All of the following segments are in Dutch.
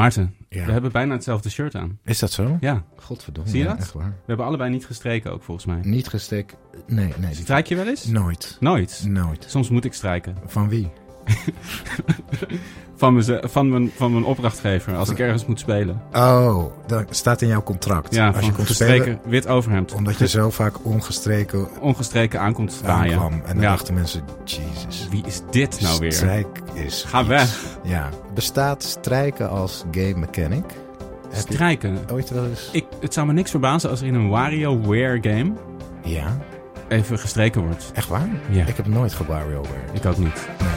Maarten, Ja. we hebben bijna hetzelfde shirt aan. Is dat zo? Ja, Godverdomme. zie je ja, dat? Echt waar. We hebben allebei niet gestreken ook volgens mij. Niet gestek. Nee, nee. Strijk je wel eens? Nooit. Nooit. Nooit. Soms moet ik strijken. Van wie? Van, meze- van, mijn, van mijn opdrachtgever, als ik ergens moet spelen. Oh, dat staat in jouw contract. Ja, Als je komt spelen, wit overhemd. omdat je zo vaak ongestreken ongestreken aankomt waaien. aankwam. En dan ja. dachten mensen, Jesus. Wie is dit nou weer? Strijk is Ga iets. weg. Ja. Bestaat strijken als game mechanic? Je Strijken. ooit wel eens... Ik, het zou me niks verbazen als er in een WarioWare game Ja, even gestreken wordt. echt waar? Ja. Ik heb nooit geWarioWare. Ik ook niet. Nee.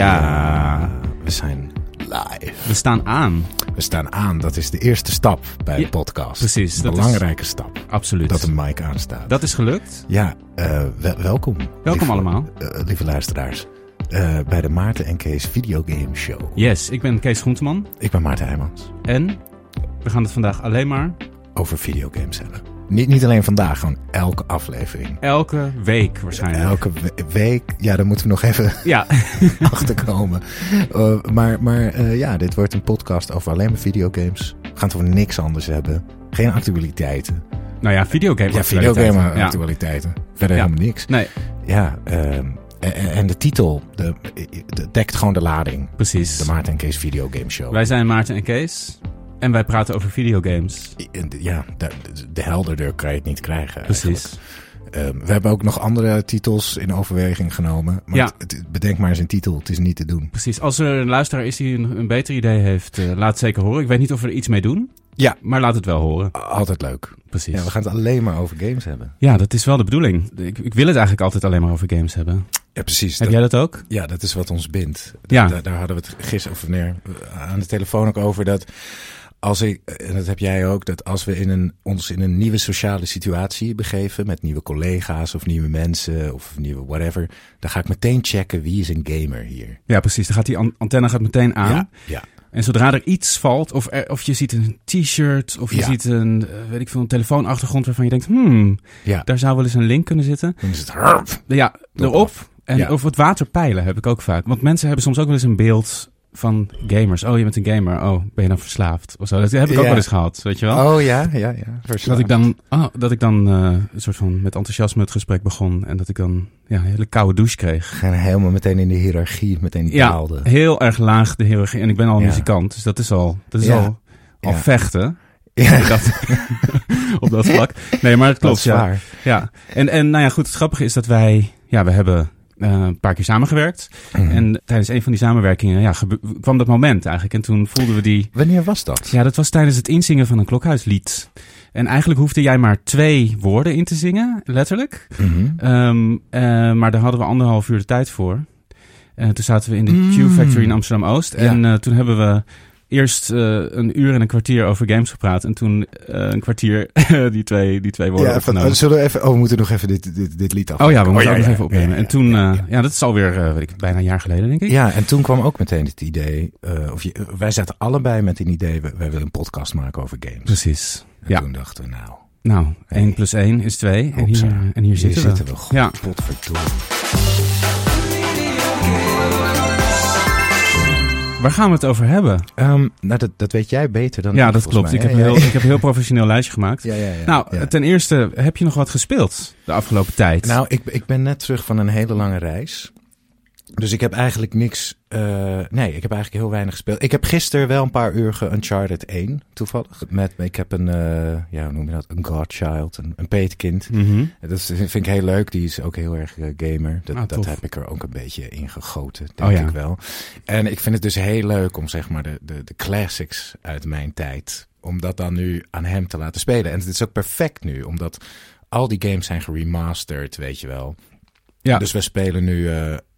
Ja. We zijn live. We staan aan. We staan aan. Dat is de eerste stap bij Ja, de podcast. precies, Een is- belangrijke stap. Absoluut. Dat een mic aanstaat. Dat is gelukt. Ja, eh, wel- welkom. lieve- allemaal. eh, lieve luisteraars. eh, bij de Maarten en Kees Videogame Show. Yes, ik ben Kees Groenteman. Ik ben Maarten Heijmans. En we gaan het vandaag alleen maar Over videogames hebben. Niet, niet alleen vandaag, gewoon elke aflevering. elke week waarschijnlijk. Elke we- week. Ja, daar moeten we nog even Ja, achterkomen. Uh, maar maar eh, ja, dit wordt een podcast over alleen maar videogames. We gaan het over niks anders hebben. Geen actualiteiten. nou ja, videogame. Ja, videogame Ja. actualiteiten. Verder Ja. helemaal niks. Nee, Ja, ehm, en, en de titel de, de- dekt gewoon de lading. precies. De Maarten en Kees Videogame Show. Wij zijn Maarten en Kees. En wij praten over videogames. Ja, de, de helderder kan je het niet krijgen. Precies. eigenlijk. Ehm, we hebben ook nog andere titels in overweging genomen. Maar Ja. het- het- bedenk maar eens een titel. Het is niet te doen. Precies. Als er een luisteraar is die een, een beter idee heeft, eh, laat het zeker horen. Ik weet niet of we er iets mee doen. Ja. Maar laat het wel horen. Altijd leuk. Precies. Ja, we gaan het alleen maar over games hebben. Ja, dat is wel de bedoeling. Ik, ik wil het eigenlijk altijd alleen maar over games hebben. Ja, precies. Heb Dat- jij dat ook? Ja, dat is wat ons bindt. Ja. Daar, daar hadden we het gisteren of wanneer aan de telefoon ook over dat als ik en dat heb jij ook dat als we in een ons in een nieuwe sociale situatie begeven met nieuwe collega's of nieuwe mensen of nieuwe whatever, dan ga ik meteen checken wie is een gamer hier. Ja, precies. Dan gaat die an- antenne gaat meteen aan. Ja, ja. En zodra er iets valt, of, er- of je ziet een t-shirt, of je Ja. ziet een, eh, weet ik veel, een telefoonachtergrond waarvan je denkt, hmm, Ja. daar zou wel eens een link kunnen zitten. Dan is het. Ja, Erop. En over het water peilen heb ik ook vaak. Want mensen hebben soms ook wel eens een beeld van gamers. Oh, je bent een gamer. Oh, ben je dan verslaafd? Of zo. Dat heb ik ook Ja. wel eens gehad, weet je wel? Oh ja, ja, ja. Dat ik dan, oh, dat ik dan eh, een soort van met enthousiasme het gesprek begon. En dat ik dan ja, een hele koude douche kreeg. gaan helemaal meteen in de hiërarchie, meteen Ja, daalde. heel erg laag de hiërarchie. En ik ben al Ja. muzikant, dus dat is al, dat is Ja. al, al Ja. vechten. Ja, Op dat, op dat vlak. Nee, maar het dat klopt. is ja. waar. Ja, en, en nou ja, goed, het grappige is dat wij, ja, we hebben een paar keer samengewerkt. Mhm. En tijdens een van die samenwerkingen, ja, kwam dat moment eigenlijk. En toen voelden we die, Wanneer was dat? ja, dat was tijdens het inzingen van een klokhuislied. En eigenlijk hoefde jij maar twee woorden in te zingen, letterlijk. Mhm. Ehm, eh, maar daar hadden we anderhalf uur de tijd voor. En toen zaten we in de Mm. Q Factory in Amsterdam-Oost. Ja. En eh, toen hebben we eerst eh, een uur en een kwartier over games gepraat. En toen eh, een kwartier die, twee, die twee woorden Ja, opgenomen. oh, zullen we even... Oh, we moeten nog even dit, dit, dit lied af. Oh ja, we moeten ja, ook nog even opnemen. en toen, ja, eh, ja. dat is alweer weet ik, bijna een jaar geleden, denk ik. Ja, en toen kwam ook meteen het idee, of je, wij zaten allebei met een idee, we, wij willen een podcast maken over games. Precies. En Ja. toen dachten we, nou, Nou, 1 plus 1 is 2. En hier, en hier zitten, zitten we. we. God, Ja. Potverdorie. Waar gaan we het over hebben? Ehm, nou, dat, dat weet jij beter dan ja, ik, dat klopt. Ik heb, een heel, ik heb een heel professioneel lijstje gemaakt. Ja, ja, ja. nou, ja. ten eerste, heb je nog wat gespeeld de afgelopen tijd? Nou, ik, ik ben net terug van een hele lange reis. Dus ik heb eigenlijk niks. Eh, nee, ik heb eigenlijk heel weinig gespeeld. Ik heb gisteren wel een paar uur ge-Uncharted 1, toevallig. Met, ik heb een, eh, ja, hoe noem je dat? Een godchild, een, een peetkind. Mhm. Dat vind ik heel leuk. Die is ook heel erg eh, gamer. Dat, Ah, dat heb ik er ook een beetje in gegoten, denk Oh, ja. ik wel. En ik vind het dus heel leuk om zeg maar de, de, de classics uit mijn tijd... om dat dan nu aan hem te laten spelen. En het is ook perfect nu, omdat al die games zijn geremasterd, weet je wel. Ja. Dus we spelen nu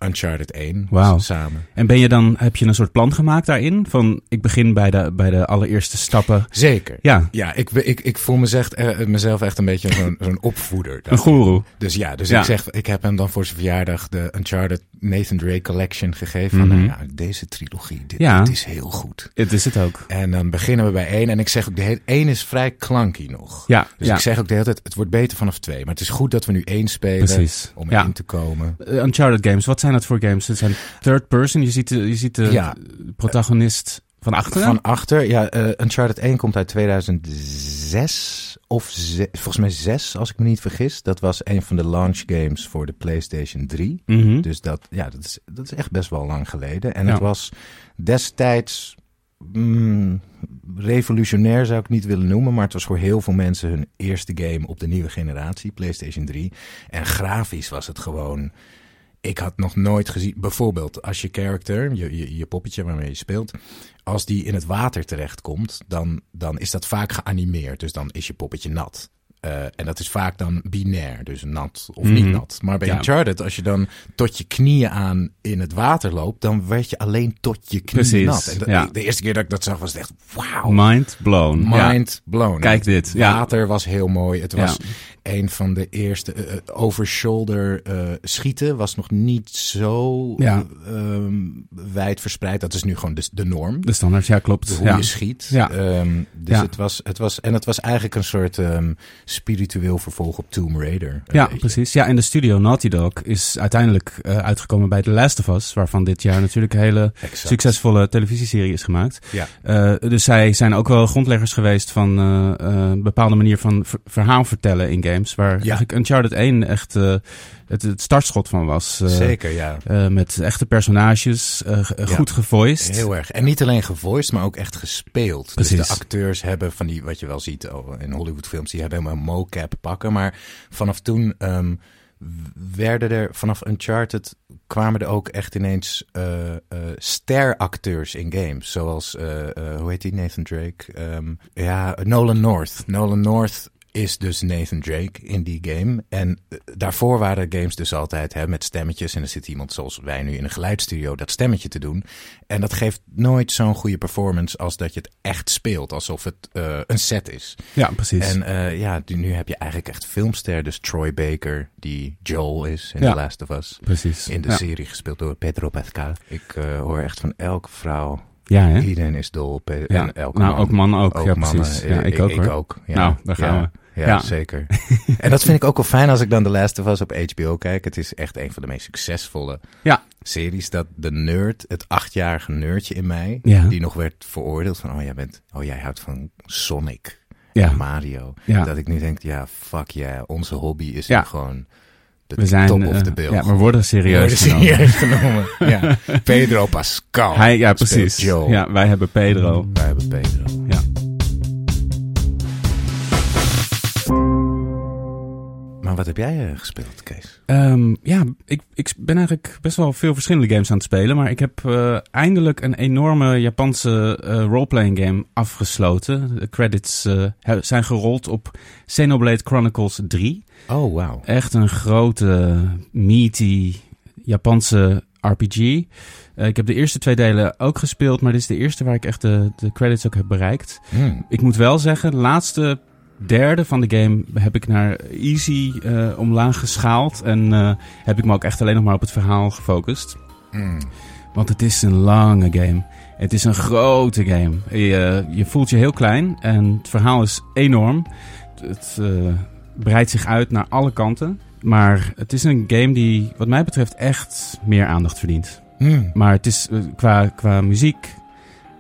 Uncharted 1 Wauw. samen. En ben je dan, heb je een soort plan gemaakt daarin? Van, ik begin bij de, bij de allereerste stappen. Zeker. Ja, Ja, ik, ik, ik voel mezelf, eh, mezelf echt een beetje zo'n zo'n opvoeder. een goeroe. Dus ja, dus Ja. ik zeg, ik heb hem dan voor zijn verjaardag de Uncharted Nathan Drake Collection gegeven. Van, Mhm. nou ja, deze trilogie, dit, Ja. dit is heel goed. Het is het ook. En dan beginnen we bij één. En ik zeg ook, de hele, één is vrij klanky nog. Ja, Dus ja. ik zeg ook de hele tijd, het wordt beter vanaf twee. Maar het is goed dat we nu één spelen Precies. om in te komen. Eh, Uncharted games, wat zijn dat voor games? Het zijn third person, je ziet de, je ziet de Ja. protagonist van achteren. Van achter, ja, eh, Uncharted 1 komt uit 2006 of ze- volgens mij 6, als ik me niet vergis. Dat was een van de launch games voor de PlayStation 3. Mhm. Dus dat, ja, dat, is, dat is echt best wel lang geleden. En Ja. het was destijds mm, revolutionair, zou ik niet willen noemen. Maar het was voor heel veel mensen hun eerste game op de nieuwe generatie, PlayStation 3. En grafisch was het gewoon. Ik had nog nooit gezien, bijvoorbeeld als je character, je, je, je poppetje waarmee je speelt, als die in het water terechtkomt, dan, dan is dat vaak geanimeerd. Dus dan is je poppetje nat. Eh, en dat is vaak dan binair, dus nat of niet Mhm. nat. Maar bij Ja. Uncharted, als je dan tot je knieën aan in het water loopt, dan werd je alleen tot je knieën Precies, nat. En dat- ja. de eerste keer dat ik dat zag, was echt wauw. Mind blown. Ja. Mind blown. Kijk dit. Water was heel mooi. Het was. Een van de eerste eh, eh, over-shoulder eh, schieten. Was nog niet zo Ja. ehm, wijd verspreid. Dat is nu gewoon de, de norm. De standaard, ja klopt. Hoe ja. je schiet. Ja. Ehm, dus Ja. het, was, het was. En het was eigenlijk een soort ehm, spiritueel vervolg op Tomb Raider. Ja, beetje. precies. Ja, en de studio Naughty Dog is uiteindelijk uitgekomen bij The Last of Us, waarvan dit jaar natuurlijk een hele Exact. succesvolle televisieserie is gemaakt. Ja. Dus zij zijn ook wel grondleggers geweest van een bepaalde manier van ver- verhaal vertellen in games, waar eigenlijk Uncharted 1 echt eh, het, het startschot van was. Eh, Zeker, ja. eh, met echte personages, ge- Ja. goed gevoiced. Heel erg. En niet alleen gevoiced, maar ook echt gespeeld. Dus Precies. de acteurs hebben van die, wat je wel ziet oh, in Hollywoodfilms, die hebben helemaal mocap pakken. Maar vanaf toen ehm, werden er, vanaf Uncharted kwamen er ook echt ineens eh eh steracteurs in games. Zoals, hoe heet die, Nathan Drake? Ehm, ja, Nolan North. Nolan North is dus Nathan Drake in die game. En eh, daarvoor waren games dus altijd hè, met stemmetjes. En er zit iemand zoals wij nu in een geluidsstudio dat stemmetje te doen. En dat geeft nooit zo'n goede performance als dat je het echt speelt. Alsof het eh, een set is. Ja, precies. En eh, ja, nu heb je eigenlijk echt filmster. Dus Troy Baker, die Joel is in Ja. The Last of Us. precies. In de ja. serie gespeeld door Pedro Pascal. Ik hoor echt van elke vrouw. Ja, hè? Iedereen is dol op Pe- Ja. en elke Nou, man. ook man ook. Ja, mannen. precies. Ja, ik ook, Ik hoor. ook. Ja. Nou, daar gaan ja. we. Ja, Ja. zeker. en dat vind ik ook wel fijn als ik dan The Last of Us op HBO kijk. Het is echt een van de meest succesvolle Ja. series. Dat de nerd, het achtjarige nerdje in mij, Ja. die nog werd veroordeeld van, oh jij bent, oh jij houdt van Sonic, Ja. en Mario. Ja. Dat ik nu denk, ja, fuck yeah, onze hobby is Ja. gewoon de We zijn, top of eh, the bill. ja, we worden serieus Worden genomen. serieus genomen. ja. Pedro Pascal. Hij, ja, precies. Ja, wij hebben Pedro. Wij hebben Pedro. Ja. Maar wat heb jij eh, gespeeld, Kees? Ehm, ja, ik, ik ben eigenlijk best wel veel verschillende games aan het spelen. Maar ik heb eh, eindelijk een enorme Japanse eh, roleplaying game afgesloten. De credits zijn gerold op Xenoblade Chronicles 3. Oh, wauw. Echt een grote, meaty Japanse RPG. Ik heb de eerste twee delen ook gespeeld, maar dit is de eerste waar ik echt de, de credits ook heb bereikt. Hmm. Ik moet wel zeggen, de laatste derde van de game heb ik naar easy eh, omlaag geschaald. En eh, heb ik me ook echt alleen nog maar op het verhaal gefocust. Hmm. Want het is een lange game. Het is een grote game. Je, je voelt je heel klein en het verhaal is enorm. het eh, breidt zich uit naar alle kanten. Maar het is een game die, wat mij betreft, echt meer aandacht verdient. Hmm. Maar het is eh, qua, qua muziek,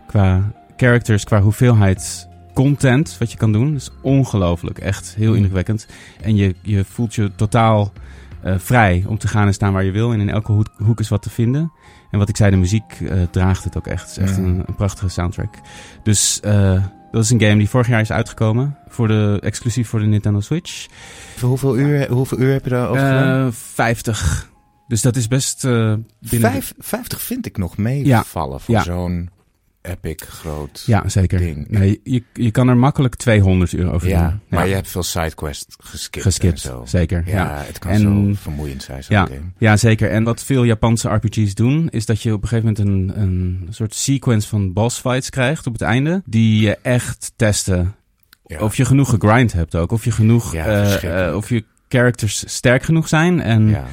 qua characters, qua hoeveelheid content wat je kan doen, is ongelooflijk. Echt heel indrukwekkend. En je, je voelt je totaal eh, vrij om te gaan en staan waar je wil. En in elke hoek, hoek is wat te vinden. En wat ik zei, de muziek eh, draagt het ook echt. Het is echt Ja. een, een prachtige soundtrack. Dus eh, dat is een game die vorig jaar is uitgekomen. Voor de, exclusief voor de Nintendo Switch. Voor hoeveel uur, hoeveel uur heb je daar over gedaan? Eh 50. Dus dat is best binnen... Vijf, 50 vind ik nog meevallen voor Ja. zo'n epic groot Ja, zeker. ding. Nee, je, je kan er makkelijk 200 uur over Ja, doen. maar je hebt veel sidequests geskipt, Geskipt, zo. zeker, Ja, ja. het kan En- zo vermoeiend zijn, zo'n Ja, game. ja, zeker. En wat veel Japanse RPG's doen, is dat je op een gegeven moment een, een soort sequence van boss fights krijgt op het einde. Die je echt testen. Ja. Of je genoeg gegrind hebt ook. Of je genoeg, Ja, eh, of je characters sterk genoeg zijn. En ja.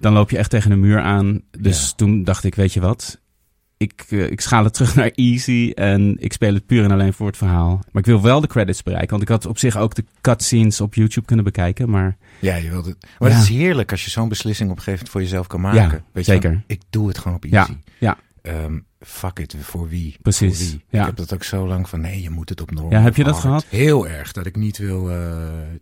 dan loop je echt tegen een muur aan. Dus Ja. toen dacht ik, weet je wat? Ik, eh, ik schaal het terug naar easy en ik speel het puur en alleen voor het verhaal. Maar ik wil wel de credits bereiken, want ik had op zich ook de cutscenes op YouTube kunnen bekijken. Maar Ja, je wilt het. Maar Ja. het is heerlijk als je zo'n beslissing op een gegeven moment voor jezelf kan maken. Ja, Weet je, zeker. van, ik doe het gewoon op easy. ja, Ehm, fuck it, voor wie? Precies, Voor wie? ja. Ik heb dat ook zo lang van, nee, je moet het op normal. Ja, heb je dat hard. gehad? Heel erg, dat ik niet wil eh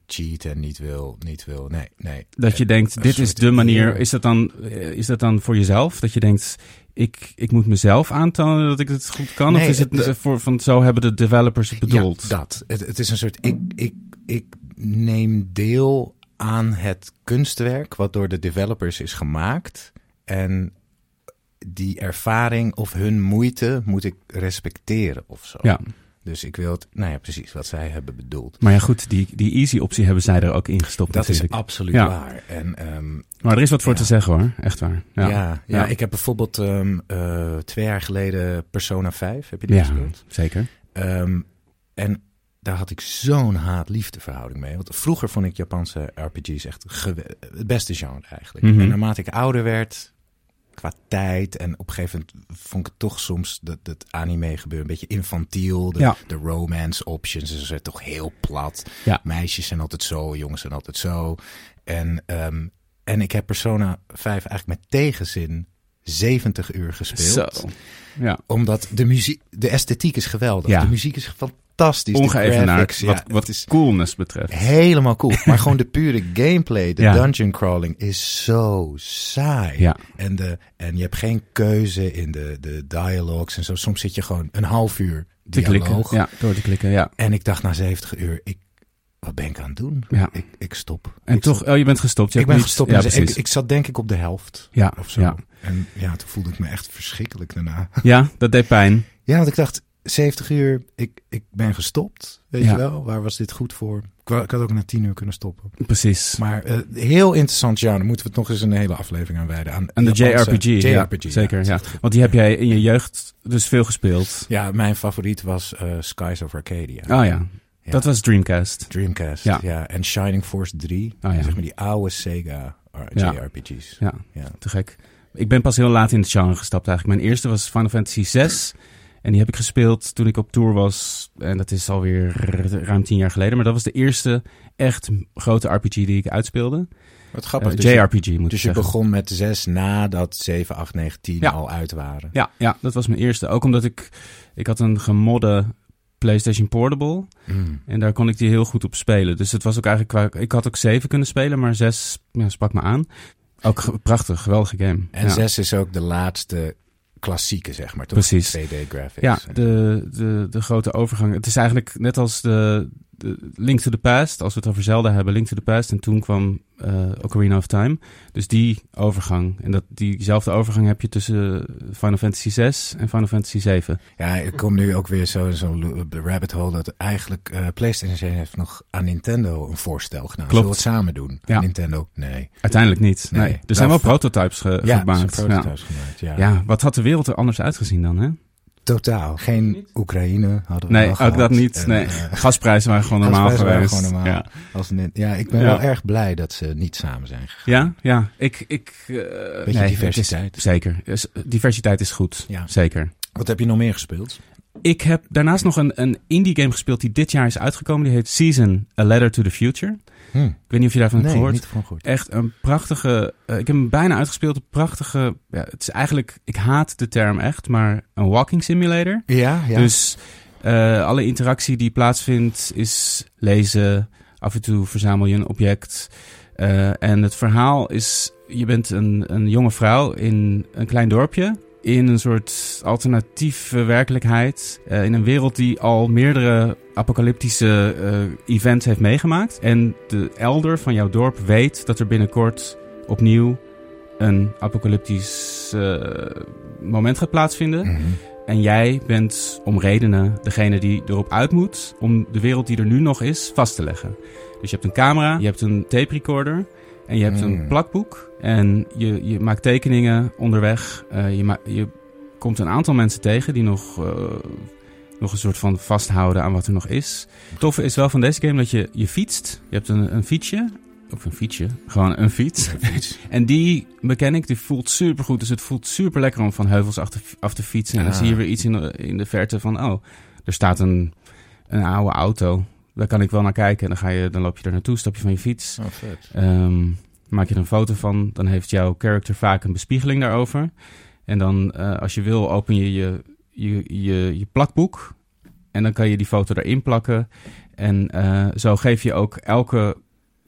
cheaten en niet wil, niet wil, nee, nee. dat je denkt, dit is de manier. Is dat dan, eh, is dat dan voor jezelf? Dat je denkt, ik, ik moet mezelf aantonen dat ik het goed kan? Nee, of is het, het- voor, van zo hebben de developers het bedoeld? Ja, dat. Het, het is een soort, ik, ik, ik neem deel aan het kunstwerk wat door de developers is gemaakt. En die ervaring of hun moeite moet ik respecteren of zo. Ja. Dus ik wil het, nou ja, precies wat zij hebben bedoeld. Maar ja, goed, die, die easy optie hebben zij er ook ingestopt Dat is absoluut Ja. waar. En ehm, Maar er is wat voor Ja. te zeggen hoor, echt waar. ja. Ja, ik heb bijvoorbeeld ehm, eh, twee jaar geleden Persona 5, heb je die ja gespeeld? zeker. Ehm, en daar had ik zo'n haat-liefde verhouding mee. Want vroeger vond ik Japanse RPG's echt het beste genre eigenlijk. Mhm. En naarmate ik ouder werd, qua tijd en op een gegeven moment vond ik het toch soms dat het anime gebeuren een beetje infantiel. De, Ja. de romance options is toch heel plat. Ja. Meisjes zijn altijd zo, jongens zijn altijd zo. En, ehm, en ik heb Persona 5 eigenlijk met tegenzin 70 uur gespeeld Zo. Ja. omdat de muziek, de esthetiek is geweldig. Ja. De muziek is fantastisch. De Ongeëvenaard, wat, ja, wat het is coolness betreft. helemaal cool. Maar gewoon de pure gameplay, de Ja. dungeon crawling is zo saai. Ja. En, de, en je hebt geen keuze in de, de dialogues en zo. Soms zit je gewoon een half uur Te dialoog. klikken. Ja, door te klikken, ja. En ik dacht na 70 uur, ik, wat ben ik aan het doen? Ja. Ik, ik stop. En Ik toch, stop. oh, je bent gestopt. Je ik ben niet- gestopt. Ja, met- ik, ik zat denk ik op de helft ja, of zo. ja. En ja, toen voelde ik me echt verschrikkelijk daarna. ja, dat deed pijn. Ja, want ik dacht, 70 uur, ik, ik ben gestopt. Weet Ja. je wel, waar was dit goed voor? Ik, had ook na 10 uur kunnen stoppen. Precies. Maar eh, heel interessant genre. Daar moeten we het nog eens een hele aflevering aan wijden. Aan En de Japanse- JRPG. ja, JRPG, zeker, ja. Want die heb jij in je jeugd dus veel gespeeld. Ja, mijn favoriet was eh, Skies of Arcadia. Oh ja, Ja. dat was Dreamcast. Dreamcast, ja. Ja. En Shining Force 3. Oh ja. Zeg maar die oude Sega Ja. JRPG's. Ja, Ja. te gek. Ik ben pas heel laat in het genre gestapt eigenlijk. Mijn eerste was Final Fantasy 6. En die heb ik gespeeld toen ik op tour was. En dat is alweer ruim tien jaar geleden. Maar dat was de eerste echt grote RPG die ik uitspeelde. Wat grappig. Eh, dus je- JRPG moet Dus je zeggen. begon met 6 nadat 7, 8, 9, 10 Ja. al uit waren. Ja, ja, dat was mijn eerste. Ook omdat ik... Ik had een gemodde PlayStation Portable. Mm. En daar kon ik die heel goed op spelen. Dus het was ook eigenlijk... Qua, ik had ook 7 kunnen spelen, maar 6 ja, sprak me aan. Ook prachtig, geweldige game. En ja. 6 is ook de laatste klassieke, zeg maar. Toch? Precies. 2D graphics. Ja, de, de, de grote overgang. Het is eigenlijk net als de, de Link to the Past. Als we het over Zelda hebben, Link to the Past. En toen kwam eh Ocarina of Time. Dus die overgang. En dat, diezelfde overgang heb je tussen Final Fantasy 6 en Final Fantasy 7. Ja, ik kom nu ook weer zo in zo'n rabbit hole dat eigenlijk eh, PlayStation heeft nog aan Nintendo een voorstel gedaan. Klopt. Zullen we het samen doen? Ja. Nintendo, nee. Uiteindelijk niet. Nee. Nee. Er zijn Nou, wel prototypes ge- Ja, gemaakt. prototypes gemaakt. Ja. ja, wat had de wereld er anders uitgezien dan, hè? Totaal. Geen Oekraïne hadden we Nee, ook gehad. dat niet. En, nee. eh, Gasprijzen waren gewoon normaal gasprijzen waren geweest. gewoon normaal. Ja. als net, ja, ik ben Ja. wel erg blij dat ze niet samen zijn gegaan. Ja, ja. Ik, ik, eh, Beetje nee, diversiteit. is- zeker. Diversiteit is goed. Ja. Zeker. Wat heb je nog meer gespeeld? Ik heb daarnaast nog een, een indie game gespeeld die dit jaar is uitgekomen. Die heet Season, A Letter to the Future. Hm. Ik weet niet of je daarvan hebt gehoord. niet van gehoord. Echt een prachtige. eh, ik heb hem bijna uitgespeeld. Een prachtige. Ja, het is eigenlijk. Ik haat de term echt, maar een walking simulator. Ja, ja. Dus eh, alle interactie die plaatsvindt is lezen. Af en toe verzamel je een object. Eh, en het verhaal is: je bent een, een jonge vrouw in een klein dorpje. In een soort alternatieve werkelijkheid. eh, in een wereld die al meerdere apocalyptische eh, events heeft meegemaakt. En de elder van jouw dorp weet dat er binnenkort opnieuw een apocalyptisch eh, moment gaat plaatsvinden. Mhm. En jij bent om redenen degene die erop uit moet om de wereld die er nu nog is vast te leggen. Dus je hebt een camera, je hebt een tape recorder en je hebt een Mm. plakboek. En je, je maakt tekeningen onderweg. Eh, je, je komt een aantal mensen tegen die nog, eh, nog een soort van vasthouden aan wat er nog is. Het toffe is wel van deze game dat je, je fietst. Je hebt een, een fietsje. Of een fietsje. Gewoon een fiets. En die mechanic die voelt super goed. Dus het voelt super lekker om van heuvels af te, af te fietsen. En dan Ah. zie je weer iets in de, in de verte van... oh, er staat een, een oude auto. Daar kan ik wel naar kijken. En dan, ga je, dan loop je er naartoe, stap je van je fiets. Oh, vet. Ehm, maak je er een foto van. Dan heeft jouw character vaak een bespiegeling daarover. En dan, eh, als je wil, open je je, je, je je plakboek. En dan kan je die foto erin plakken. En eh, zo geef je ook elke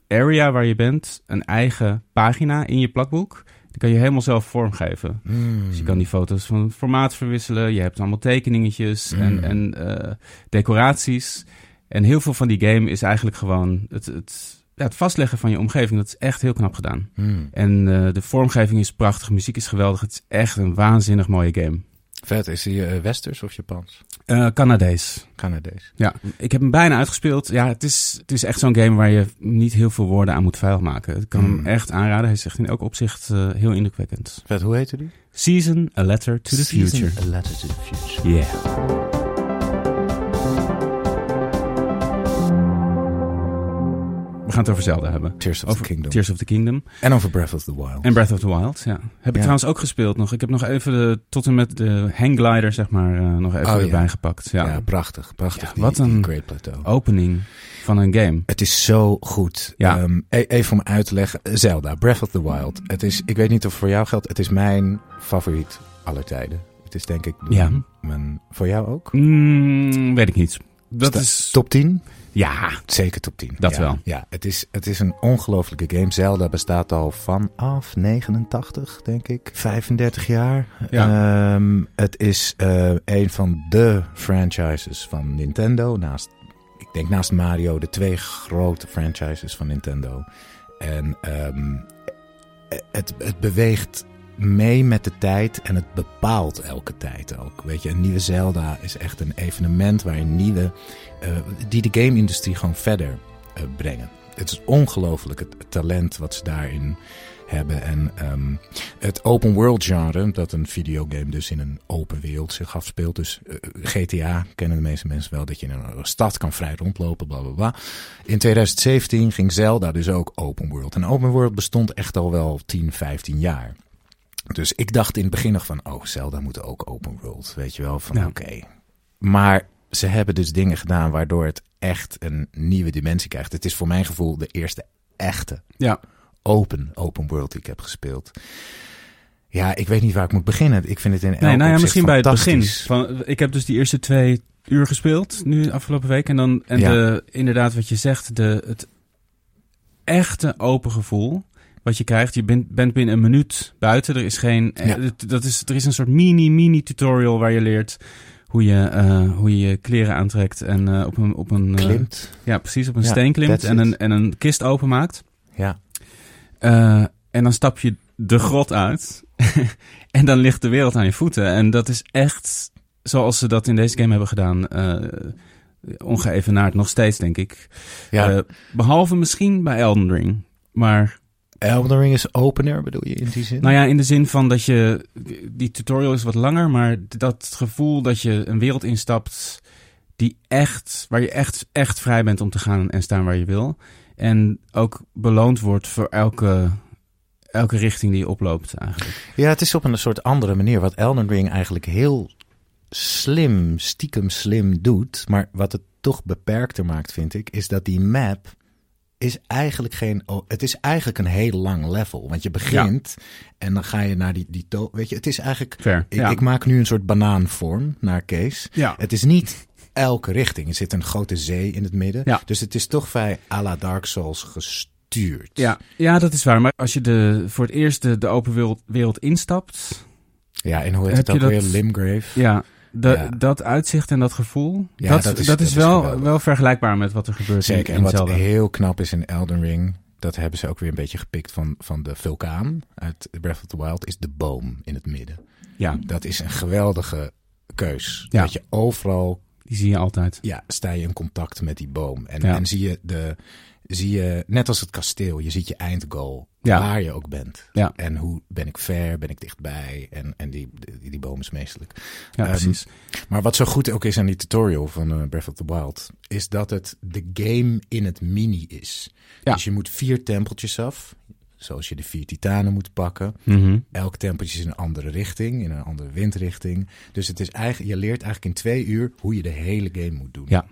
area waar je bent een eigen pagina in je plakboek. Die kan je helemaal zelf vormgeven. Mm. Dus je kan die foto's van formaat verwisselen. Je hebt allemaal tekeningetjes Mm. en, en eh, decoraties. En heel veel van die game is eigenlijk gewoon het, het, ja, het vastleggen van je omgeving. Dat is echt heel knap gedaan. Mm. En eh, de vormgeving is prachtig, muziek is geweldig. Het is echt een waanzinnig mooie game. Vet. Is die eh, Westers of Japans? Eh Canadees. Canadees. Ja, ik heb hem bijna uitgespeeld. Ja, het is, het is echt zo'n game waar je niet heel veel woorden aan moet vuil maken. Ik kan hem echt aanraden. Hij is echt in elk opzicht heel indrukwekkend. Vet. Hoe heette die? Season, A Letter to the Season, Future. A Letter to the Future. Yeah. We gaan het over Zelda hebben. Tears of Over the Kingdom. Tears of the Kingdom. En over Breath of the Wild. En Breath of the Wild, ja. Heb ik Ja. trouwens ook gespeeld nog. Ik heb nog even de, tot en met de hangglider, zeg maar, eh, nog even Oh, ja. erbij gepakt. Ja. ja. prachtig. Prachtig. Ja, die- wat een- Great Plateau. Opening van een game. Het is zo goed. Ja. Ehm, e- even om uit te leggen. Zelda, Breath of the Wild. Het is, ik weet niet of het voor jou geldt. Het is mijn favoriet aller tijden. Het is denk ik Ja. mijn, mijn- voor jou ook. Mm, weet ik niet. Dat Sta- is... Top 10? Ja, Zeker top 10. Dat ja, wel. Ja, het is, het is een ongelofelijke game. Zelda bestaat al vanaf 89, denk ik. 35 jaar. Ja. Ehm, het is eh, een van de franchises van Nintendo. Naast, ik denk naast Mario de twee grote franchises van Nintendo. En ehm, het, het beweegt mee met de tijd en het bepaalt elke tijd ook. Weet je, een nieuwe Zelda is echt een evenement waarin nieuwe, eh, die de game-industrie gewoon verder eh, brengen. Het is ongelooflijk het, het talent wat ze daarin hebben. En ehm, het open world genre, dat een videogame dus in een open wereld zich afspeelt. Dus eh, GTA kennen de meeste mensen wel, dat je in een stad kan vrij rondlopen, bla bla bla. In 2017 ging Zelda dus ook open world. En open world bestond echt al wel 10, 15 jaar. Dus ik dacht in het begin nog van, oh, Zelda moet ook open world. Weet je wel, van Ja. oké. Maar ze hebben dus dingen gedaan waardoor het echt een nieuwe dimensie krijgt. Het is voor mijn gevoel de eerste echte ja. open open world die ik heb gespeeld. Ja, ik weet niet waar ik moet beginnen. Ik vind het in elk Nee, nou ja, misschien bij het begin. Van, ik heb dus die eerste twee uur gespeeld, nu afgelopen week. En dan, en Ja. de, inderdaad wat je zegt, de, het echte open gevoel wat je krijgt. Je bent, bent binnen een minuut buiten. Er is geen, eh, Ja. dat is, er is een soort mini, mini tutorial waar je leert hoe je, eh, hoe je je kleren aantrekt en eh, op een, op een Klimt. ja, precies, op een Ja, steen klimt en een, en een kist openmaakt. Ja. En dan stap je de grot uit. en dan ligt de wereld aan je voeten. En dat is echt zoals ze dat in deze game hebben gedaan. ongeëvenaard nog steeds, denk ik. ja. Eh, behalve misschien bij Elden Ring. Maar Elden Ring is opener, bedoel je in die zin? nou ja, in de zin van dat je... Die tutorial is wat langer, maar dat gevoel dat je een wereld instapt... Die echt, waar je echt, echt vrij bent om te gaan en staan waar je wil. En ook beloond wordt voor elke, elke richting die je oploopt eigenlijk. Ja, het is op een soort andere manier. Wat Elden Ring eigenlijk heel slim, stiekem slim doet, maar wat het toch beperkter maakt, vind ik, is dat die map is eigenlijk geen. Oh, het is eigenlijk een heel lang level. Want je begint en dan ga je naar die, die to Weet je, het is eigenlijk. Fair, ik, ja. ik maak nu een soort banaanvorm naar Kees. Ja. Het is niet elke richting. Er zit een grote zee in het midden. Ja. Dus het is toch vrij à la Dark Souls gestuurd. Ja, ja, dat is waar. Maar als je de, voor het eerst de, de open wereld, wereld instapt, Ja, en hoe heet het ook je weer? dat- Limgrave. ja, Ja. dat uitzicht en dat gevoel, Ja, dat, dat dat is- dat wel, wel vergelijkbaar met wat er gebeurt in, Zeker. En wat heel knap is in Elden Ring, dat hebben ze ook weer een beetje gepikt van, van de vulkaan uit Breath of the Wild, is de boom in het midden. Ja, Dat is een geweldige keus. Ja. Dat je overal, die zie je altijd. ja, sta je in contact met die boom. En, en zie je de, zie je, net als het kasteel, je ziet je eindgoal, Ja. waar je ook bent. Ja. En hoe ben ik ver, ben ik dichtbij? En, en die, die, die boom is meestelijk. Ja, Ehm, precies. Maar wat zo goed ook is aan die tutorial van eh, Breath of the Wild, is dat het de game in het mini is. Ja. Dus je moet vier tempeltjes af, zoals je de vier titanen moet pakken. Mhm. Elk tempeltje is in een andere richting, in een andere windrichting. Dus het is eigenlijk, je leert eigenlijk in twee uur hoe je de hele game moet doen. Ja.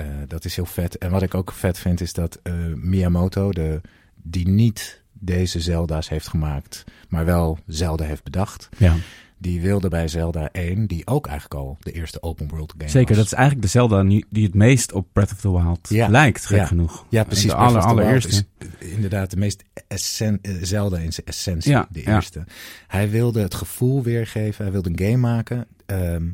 Eh, dat is heel vet. En wat ik ook vet vind is dat eh, Miyamoto, de, die niet deze Zelda's heeft gemaakt, maar wel Zelda heeft bedacht. Ja. Die wilde bij Zelda 1, die ook eigenlijk al de eerste open world game Zeker, was. dat is eigenlijk de Zelda nu- die het meest op Breath of the Wild Ja. lijkt, gek Ja. genoeg. Ja, precies. De aller, allereerste. inderdaad de meest essen, eh, Zelda in zijn essentie. Ja, de eerste. Hij wilde het gevoel weergeven. Hij wilde een game maken ehm,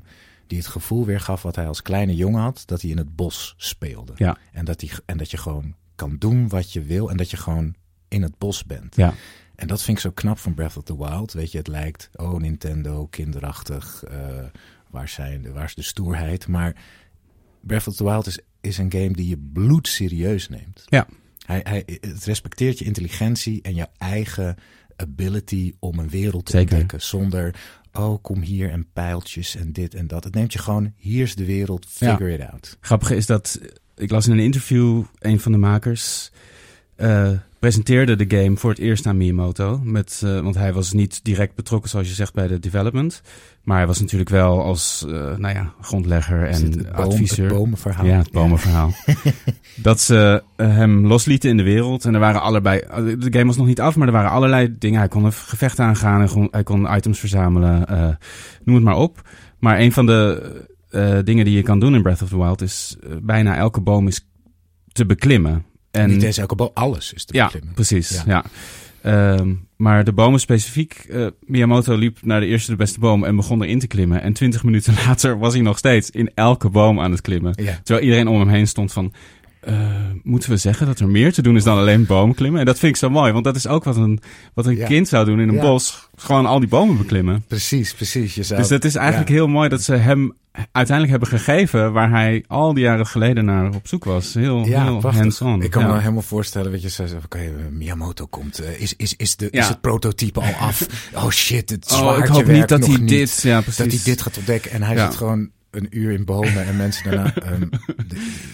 die het gevoel weergaf wat hij als kleine jongen had. Dat hij in het bos speelde. Ja. En, dat hij, en dat je gewoon kan doen wat je wil. En dat je gewoon in het bos bent. Ja. En dat vind ik zo knap van Breath of the Wild. Weet je, het lijkt, oh Nintendo, kinderachtig. eh, waar, zijn de, waar is de stoerheid? Maar Breath of the Wild is, is een game die je bloedserieus neemt. Ja. Hij, hij, het respecteert je intelligentie en jouw eigen ability om een wereld te Zeker. ontdekken. Zonder, oh kom hier en pijltjes en dit en dat. Het neemt je gewoon, hier is de wereld, figure it out. Grappige is dat, ik las in een interview, een van de makers eh, presenteerde de game voor het eerst aan Miyamoto. Met, eh, want hij was niet direct betrokken, zoals je zegt, bij de development. Maar hij was natuurlijk wel als eh, nou ja, grondlegger en het boom- adviseur. Het bomenverhaal. Ja, het bomenverhaal. dat ze hem loslieten in de wereld. En er waren allebei... De game was nog niet af, maar er waren allerlei dingen. Hij kon een gevecht aangaan. Hij kon, items verzamelen. noem het maar op. Maar een van de dingen die je kan doen in Breath of the Wild... is bijna elke boom is te beklimmen. En, Niet eens elke boom, alles is te ja, beklimmen. precies. Ja. Ja. Ehm, maar de bomen specifiek, eh, Miyamoto liep naar de eerste de beste boom en begon erin te klimmen. En twintig minuten later was hij nog steeds in elke boom aan het klimmen. Ja. Terwijl iedereen om hem heen stond van... eh, moeten we zeggen dat er meer te doen is dan alleen boomklimmen? En dat vind ik zo mooi, want dat is ook wat een, wat een Ja. kind zou doen in een Ja. bos. Gewoon al die bomen beklimmen. Precies, precies. Je zou, Dus het is eigenlijk ja. heel mooi dat ze hem uiteindelijk hebben gegeven... waar hij al die jaren geleden naar op zoek was. Heel, heel hands-on. Ik kan me helemaal voorstellen, weet je, ze zeggen, oké, Miyamoto komt. eh, is, is, is, de, is het prototype al af? Oh shit, het Oh, zwaardje ik hoop niet dat hij niet. dit... Ja, precies. Dat hij dit gaat ontdekken. En hij zit gewoon een uur in bomen en mensen daarna... ehm,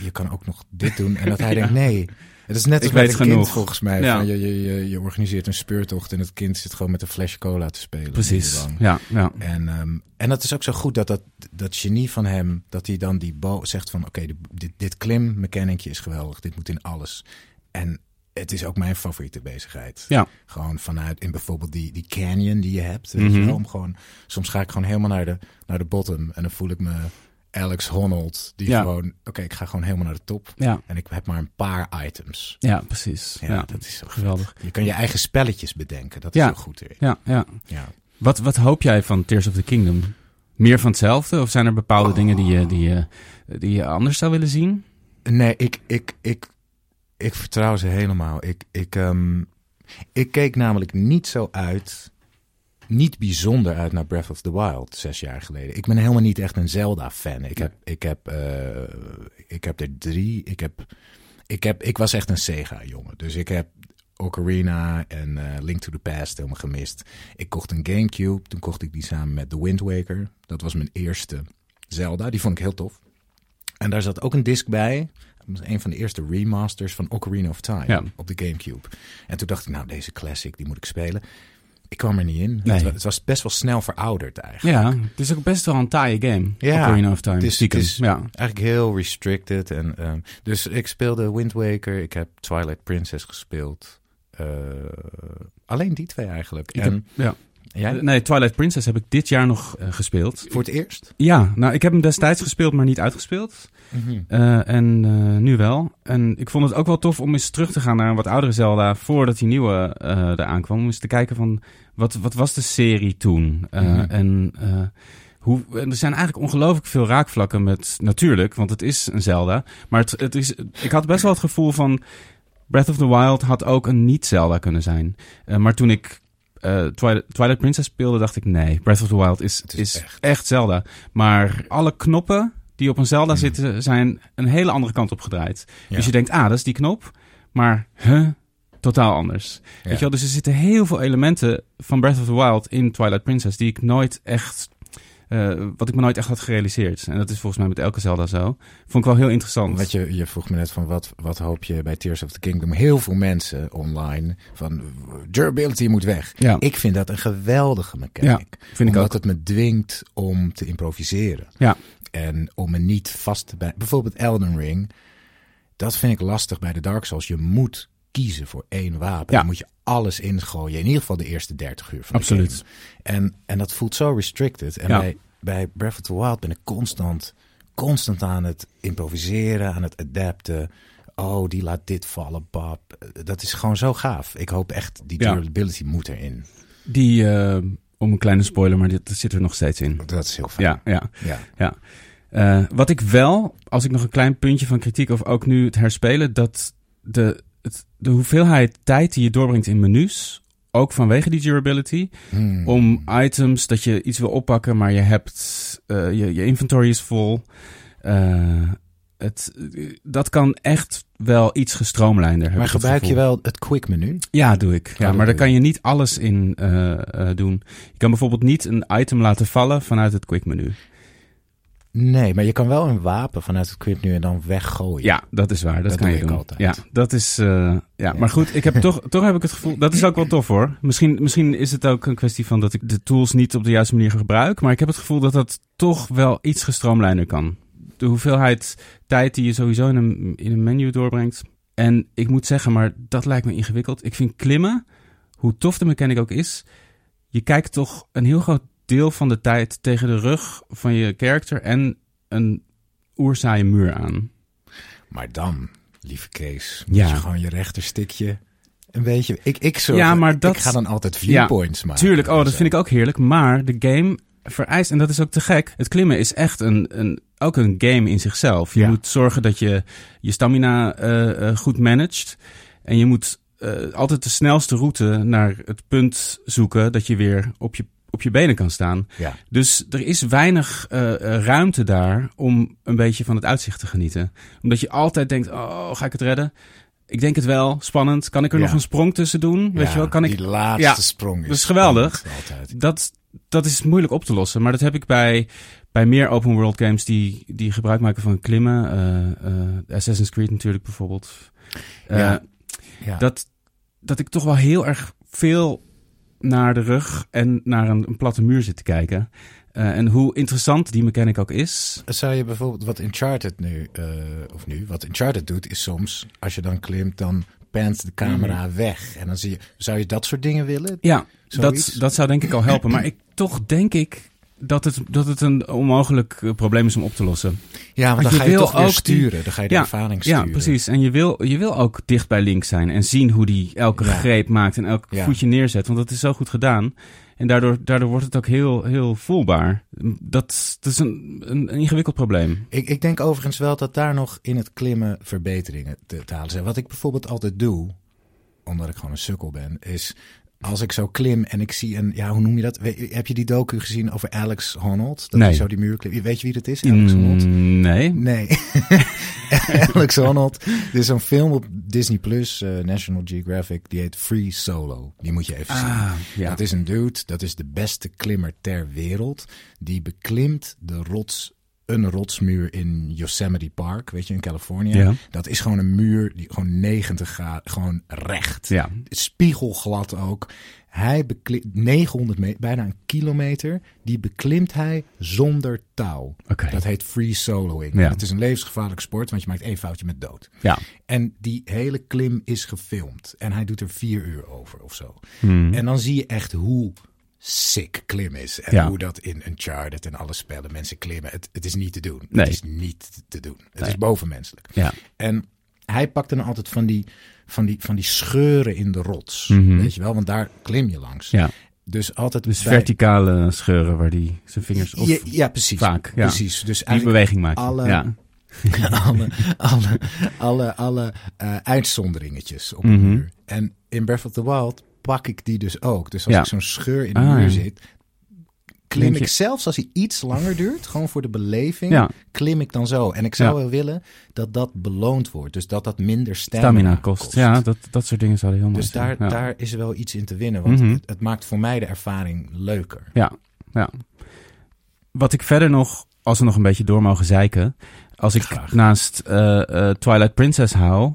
je kan ook nog dit doen. En dat hij denkt, nee. Het is net als weet een kind volgens mij. Ja. Van, je, je, organiseert een speurtocht en het kind zit gewoon met een flesje cola te spelen. Precies. Ja, ja. En, ehm, en dat is ook zo goed dat dat, dat genie van hem, dat hij dan die bo zegt van oké, di- dit, dit klim mechanicje is geweldig, dit moet in alles. En het is ook mijn favoriete bezigheid. Ja. Gewoon vanuit in bijvoorbeeld die, die canyon die je hebt. Weet Mhm. je om gewoon, soms ga ik gewoon helemaal naar de, naar de bottom en dan voel ik me Alex Honnold. Die Ja. gewoon, oké, ik ga gewoon helemaal naar de top. Ja, En ik heb maar een paar items. ja precies. Ja, Ja, dat is zo geweldig. Je kan je eigen spelletjes bedenken. Dat is zo goed. Ja, ja. Ja. Wat, wat hoop jij van Tears of the Kingdom? Meer van hetzelfde? Of zijn er bepaalde Oh. dingen die je, die, je, die je anders zou willen zien? Nee, ik, ik, ik, ik vertrouw ze helemaal. Ik, ik, ehm, ik keek namelijk niet zo uit, niet bijzonder uit naar Breath of the Wild zes jaar geleden. Ik ben helemaal niet echt een Zelda-fan. Ik heb, ik heb, eh, ik heb er drie. Ik heb, ik heb, ik was echt een Sega-jongen. Dus ik heb Ocarina en eh, Link to the Past helemaal gemist. Ik kocht een Gamecube. Toen kocht ik die samen met The Wind Waker. Dat was mijn eerste Zelda. Die vond ik heel tof. En daar zat ook een disc bij. Dat een van de eerste remasters van Ocarina of Time Ja. op de Gamecube. En toen dacht ik, nou, deze classic, die moet ik spelen. ik kwam er niet in. Nee. Het, wa- het was best wel snel verouderd eigenlijk. Ja, het is ook best wel een taaie game. Ja, Ocarina of Time. het is- stiekem. het is- ja. Eigenlijk heel restricted. En, ehm, dus ik speelde Wind Waker. Ik heb Twilight Princess gespeeld. Eh, alleen die twee eigenlijk. Ik en heb, ja. Jij? Nee, Twilight Princess heb ik dit jaar nog eh, gespeeld. Voor het eerst? Ja, nou, ik heb hem destijds gespeeld, maar niet uitgespeeld. Eh, en eh, nu wel. En ik vond het ook wel tof om eens terug te gaan naar een wat oudere Zelda... voordat die nieuwe eh eraan kwam. Om eens te kijken van, wat, wat was de serie toen? Eh, Mhm. En... eh, hoe, en er zijn eigenlijk ongelooflijk veel raakvlakken met... Natuurlijk, want het is een Zelda. Maar het, het is, ik had best wel het gevoel van... Breath of the Wild had ook een niet-Zelda kunnen zijn. Eh, maar toen ik eh, Twilight, Twilight Princess speelde, dacht ik... Nee, Breath of the Wild is, is is, echt. echt. Zelda. Maar alle knoppen die op een Zelda Mhm. zitten... zijn een hele andere kant op gedraaid. Ja. Dus je denkt, ah, dat is die knop. Maar, huh? Totaal anders. Ja. Weet je wel? Dus er zitten heel veel elementen van Breath of the Wild in Twilight Princess... die ik nooit echt... eh, wat ik me nooit echt had gerealiseerd. En dat is volgens mij met elke Zelda zo. Vond ik wel heel interessant. Wat je, je vroeg me net van wat, wat hoop je bij Tears of the Kingdom? Heel veel mensen online van durability moet weg. Ja. Ik vind dat een geweldige mechanic. vind ik omdat ook. het me dwingt om te improviseren. Ja. En om me niet vast te bij. Bijvoorbeeld Elden Ring. Dat vind ik lastig bij de Dark Souls. Je moet kiezen voor één wapen. Ja. Dan moet je alles ingooien. In ieder geval de eerste 30 uur van Absoluut. En, en dat voelt zo restricted. En Ja. bij, bij Breath of the Wild ben ik constant, constant aan het improviseren, aan het adapten. Oh, die laat dit vallen, pap. Dat is gewoon zo gaaf. Ik hoop echt, die Ja. durability moet erin. Die, eh, om een kleine spoiler, maar dit zit er nog steeds in. Dat is heel fijn. Ja, ja. ja. Ja. Eh, wat ik wel, als ik nog een klein puntje van kritiek of ook nu het herspelen, dat de, het, de hoeveelheid tijd die je doorbrengt in menus, ook vanwege die durability, Hmm. om items dat je iets wil oppakken, maar je hebt eh, je, je inventory is vol. Eh, het, dat kan echt wel iets gestroomlijnder. Maar gebruik je wel het quick menu? Ja, doe ik. Ja, dat maar daar kan je. niet alles in eh, doen. Je kan bijvoorbeeld niet een item laten vallen vanuit het quick menu. Nee, maar je kan wel een wapen vanuit het quick menu en dan weggooien. Ja, dat is waar. Dat, Dat kan doe je doen. altijd. Ja, dat is. eh, ja, maar goed, ik heb toch, toch heb ik het gevoel. Dat is ook wel tof hoor. Misschien, misschien is het ook een kwestie van dat ik de tools niet op de juiste manier gebruik. Maar ik heb het gevoel dat dat toch wel iets gestroomlijnder kan. De hoeveelheid tijd die je sowieso in een, in een menu doorbrengt. En ik moet zeggen, maar dat lijkt me ingewikkeld. Ik vind klimmen, hoe tof de mechanic ook is. Je kijkt toch een heel groot deel van de tijd tegen de rug van je character en een oerzaaie muur aan. Maar dan, lieve Kees, moet Ja. je gewoon je rechterstikje een beetje... Ik, ik, zorg, Ja, maar dat- ik ga dan altijd viewpoints maken. Tuurlijk, oh, dat vind ik ook heerlijk. Maar de game vereist, en dat is ook te gek, het klimmen is echt een, een, ook een game in zichzelf. Je Ja. moet zorgen dat je je stamina eh, eh, goed managt. En je moet eh, altijd de snelste route naar het punt zoeken dat je weer op je, op je benen kan staan. Ja. Dus er is weinig eh, eh, ruimte daar om een beetje van het uitzicht te genieten. Omdat je altijd denkt, oh, ga ik het redden? Ik denk het wel, spannend. Kan ik er Ja. nog een sprong tussen doen? Weet Ja, je wel, kan ik... Die laatste Ja, sprong is, dat is geweldig. dat, dat is moeilijk op te lossen. Maar dat heb ik bij, bij meer open world games die, die gebruik maken van klimmen. eh, Assassin's Creed natuurlijk bijvoorbeeld. Ja. dat, dat ik toch wel heel erg veel naar de rug en naar een, een platte muur zit te kijken. Eh, en hoe interessant die mechanic ook is. Zou je bijvoorbeeld wat Uncharted nu, eh, of nu, wat Uncharted doet, is soms, als je dan klimt, dan pant de camera Mhm. weg. En dan zie je, zou je dat soort dingen willen? Ja, Zoiets? dat, dat zou denk ik al helpen. Maar ik, toch denk ik dat het, dat het een onmogelijk eh, probleem is om op te lossen. Ja, want Want dan je ga je toch ook sturen. Dan ga je de Ja, ervaring sturen. Ja, precies. En je wil, je wil ook dicht bij Link zijn en zien hoe die elke Ja. greep maakt en elk Ja. voetje neerzet. Want dat is zo goed gedaan. En daardoor, daardoor wordt het ook heel, heel voelbaar. Dat, dat is een, een, een ingewikkeld probleem. Ik, ik denk overigens wel dat daar nog in het klimmen verbeteringen te, te halen zijn. Wat ik bijvoorbeeld altijd doe, omdat ik gewoon een sukkel ben, is als ik zo klim en ik zie een, ja, hoe noem je dat? We- Heb je die docu gezien over Alex Honnold? Dat Nee. hij zo die muur klimt. Weet je wie dat is, Alex Honnold? Mm, nee. Nee. Alex Honnold. Dit is een film op Disney Plus, eh, National Geographic. Die heet Free Solo. Die moet je even zien. Ah, ja. Dat is een dude, dat is de beste klimmer ter wereld. Die beklimt de rots een rotsmuur in Yosemite Park, weet je, in Californië. Ja. Dat is gewoon een muur die gewoon 90 graden, gewoon recht. Ja. Spiegelglad ook. Hij beklimt 900 meter, bijna een kilometer. Die beklimt hij zonder touw. Oké. Dat heet free soloing. Ja. Het is een levensgevaarlijke sport, want je maakt één foutje met dood. Ja. En die hele klim is gefilmd. En hij doet er vier uur over of zo. Hmm. En dan zie je echt hoe sick klim is. En Ja. hoe dat in Uncharted en alle spellen mensen klimmen. Het, het is niet te doen. Nee. Het is niet te doen. Het Nee. is bovenmenselijk. Ja. En hij pakte dan altijd van die, van die, van die scheuren in de rots. Mhm. Weet je wel, want daar klim je langs. Ja. Dus altijd Dus bij- verticale scheuren waar die zijn vingers op Ja, ja, precies. vaak. Ja. Precies. Dus die beweging maakt. alle- ja. alle, alle, alle, alle eh, uitzonderingetjes op een Mhm. muur. En in Breath of the Wild pak ik die dus ook. Dus als Ja. ik zo'n scheur in de Ah, muur zit, klim ik zelfs als hij iets langer duurt, gewoon voor de beleving, Ja. klim ik dan zo. En ik zou Ja. wel willen dat dat beloond wordt. Dus dat dat minder stamina, Stamina kost. Ja, dat, dat soort dingen zouden heel mooi Dus zijn. daar, ja. daar is wel iets in te winnen. Want Mhm. het, het maakt voor mij de ervaring leuker. Ja, ja. Wat ik verder nog, als we nog een beetje door mogen zeiken. Als ik Graag. naast eh, eh, Twilight Princess hou,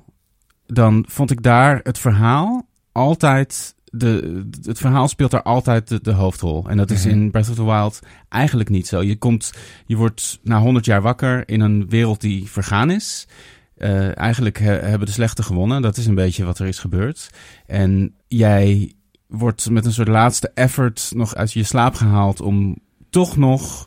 dan vond ik daar het verhaal altijd. De, het verhaal speelt daar altijd de, de hoofdrol. En dat is Mhm. in Breath of the Wild eigenlijk niet zo. Je, komt, je wordt na 100 jaar wakker in een wereld die vergaan is. Eh, eigenlijk he- hebben de slechte gewonnen. Dat is een beetje wat er is gebeurd. En jij wordt met een soort laatste effort nog uit je slaap gehaald om toch nog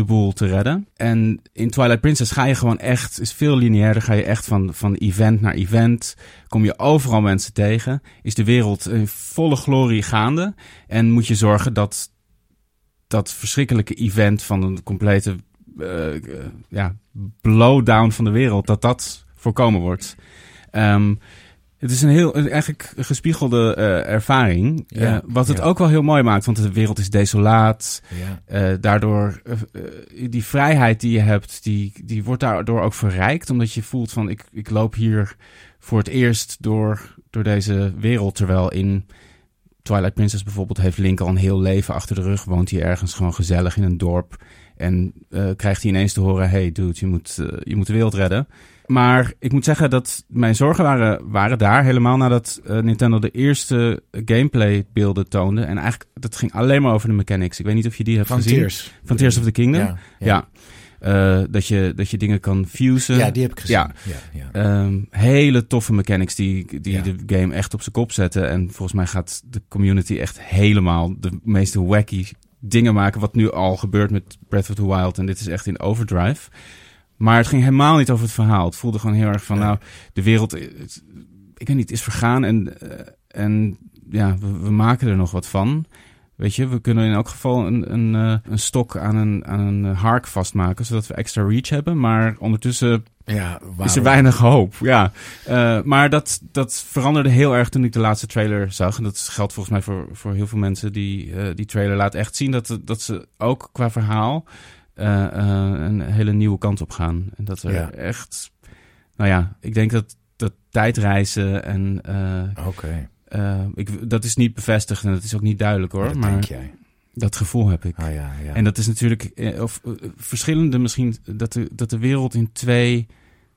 de boel te redden. En in Twilight Princess ga je gewoon echt, is veel lineairder, ga je echt van, van event naar event. Kom je overal mensen tegen. Is de wereld in volle glorie gaande. En moet je zorgen dat dat verschrikkelijke event van een complete eh, ja, blowdown van de wereld, dat dat voorkomen wordt. Ehm, het is een heel, eigenlijk gespiegelde eh, ervaring. Ja, eh, wat het ja. ook wel heel mooi maakt, want de wereld is desolaat. Ja. Eh, daardoor, die vrijheid die je hebt, die, die wordt daardoor ook verrijkt. Omdat je voelt van, ik, ik loop hier voor het eerst door, door deze wereld. Terwijl in Twilight Princess bijvoorbeeld heeft Link al een heel leven achter de rug. Woont hij ergens gewoon gezellig in een dorp. En krijgt hij ineens te horen, hey dude, je moet, je moet de wereld redden. Maar ik moet zeggen dat mijn zorgen waren, waren daar helemaal nadat eh, Nintendo de eerste gameplay beelden toonde. En eigenlijk, dat ging alleen maar over de mechanics. Ik weet niet of je die hebt Van gezien. Tears. Van Tears of the Kingdom. Ja, Ja. ja. Eh, dat, je, dat je dingen kan fusen. Ja, die heb ik gezien. Ja. Ja. Ehm, hele toffe mechanics die, die de game echt op zijn kop zetten. En volgens mij gaat de community echt helemaal de meeste wacky dingen maken. Wat nu al gebeurt met Breath of the Wild. En dit is echt in overdrive. Maar het ging helemaal niet over het verhaal. Het voelde gewoon heel erg van, nou, de wereld, het- ik weet niet, is vergaan. En, eh, en ja, we, we maken er nog wat van. Weet je, we kunnen in elk geval een, een, eh, een stok aan een, aan een eh, hark vastmaken, zodat we extra reach hebben. Maar ondertussen Ja, is er weinig hoop. Ja. Eh, maar dat, dat veranderde heel erg toen ik de laatste trailer zag. En dat geldt volgens mij voor, voor heel veel mensen. Die, eh, die trailer laat echt zien dat, dat ze ook qua verhaal eh, eh, een hele nieuwe kant op gaan. En dat er Ja. echt... Nou ja, ik denk dat, dat tijdreizen en... eh, Oké, eh, ik, dat is niet bevestigd en dat is ook niet duidelijk hoor. dat maar denk jij. dat gevoel heb ik. Ah ja, ja. En dat is natuurlijk, eh, of eh, verschillende misschien, dat de, dat de wereld in twee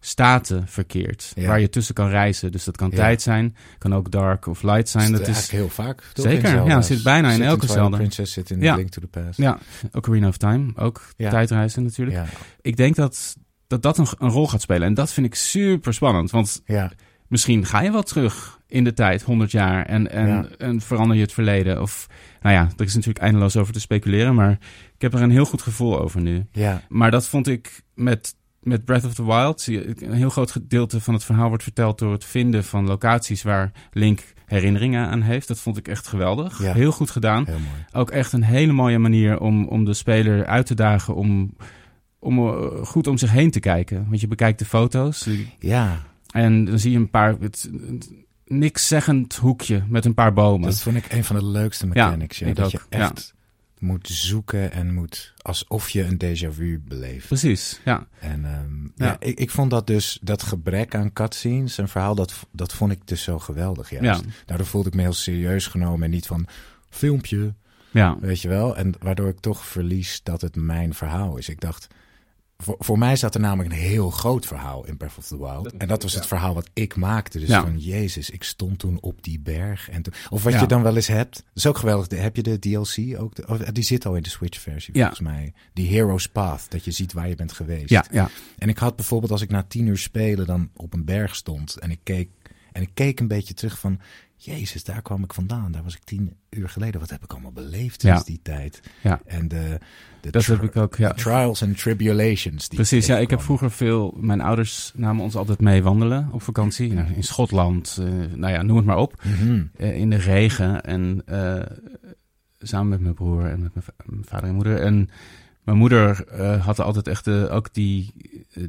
staten verkeert. Ja. Waar je tussen kan reizen. Dus dat kan Ja. tijd zijn, kan ook dark of light zijn. Zit Dat is, heel vaak. toch, Zeker, ja, zit bijna in elke Zelda. Princess zit in Ja. Link to the Past. ja, Ocarina of Time, ook Ja. tijdreizen natuurlijk. Ik denk dat dat, dat een, een rol gaat spelen. En dat vind ik super spannend. Want ja. misschien ga je wel terug in de tijd, 100 jaar, en, en, en verander je het verleden. Of, nou ja, er is natuurlijk eindeloos over te speculeren, maar ik heb er een heel goed gevoel over nu. ja. Maar dat vond ik met, met Breath of the Wild. zie je, Een heel groot gedeelte van het verhaal wordt verteld door het vinden van locaties waar Link herinneringen aan heeft. Dat vond ik echt geweldig. Ja. Heel goed gedaan. Heel. Ook echt een hele mooie manier om, om de speler uit te dagen om, om eh, goed om zich heen te kijken. Want je bekijkt de foto's Ja, en dan zie je een paar... Het, niks zeggend hoekje met een paar bomen. dat vond ik een van de leukste mechanics. Ja, dat je ja. Moet zoeken en moet alsof je een déjà vu beleeft. Precies, ja. En ehm, Ja. ja. ik, ik vond dat dus, dat gebrek aan cutscenes, een verhaal, dat, dat vond ik dus zo geweldig juist. Ja. Daardoor voelde ik me heel serieus genomen en niet van filmpje, Ja, weet je wel. En waardoor ik toch verlies dat het mijn verhaal is. Ik dacht, voor, voor mij zat er namelijk een heel groot verhaal in Breath of the Wild. En dat was het verhaal wat ik maakte. Dus Ja. van, jezus, ik stond toen op die berg. En toen, of wat Ja. je dan wel eens hebt. Dat is ook geweldig. Heb je de DLC ook? De- die zit al in de Switch-versie, Ja. volgens mij. Die Hero's Path, dat je ziet waar je bent geweest. Ja, ja. En ik had bijvoorbeeld, als ik na tien uur spelen dan op een berg stond. En ik keek, en ik keek een beetje terug van... Jezus, daar kwam ik vandaan. Daar was ik tien uur geleden. Wat heb ik allemaal beleefd sinds Ja. die tijd? Ja. En de, de Dat heb ik ook, ja. trials and tribulations. Die Precies, ja. Ik heb vroeger veel... Mijn ouders namen ons altijd mee wandelen op vakantie. Nou, in Schotland, eh, nou ja, noem het maar op. Mhm. Eh, in de regen en eh, samen met mijn broer en met mijn, mijn vader en moeder. En mijn moeder eh, had altijd echt eh, ook die,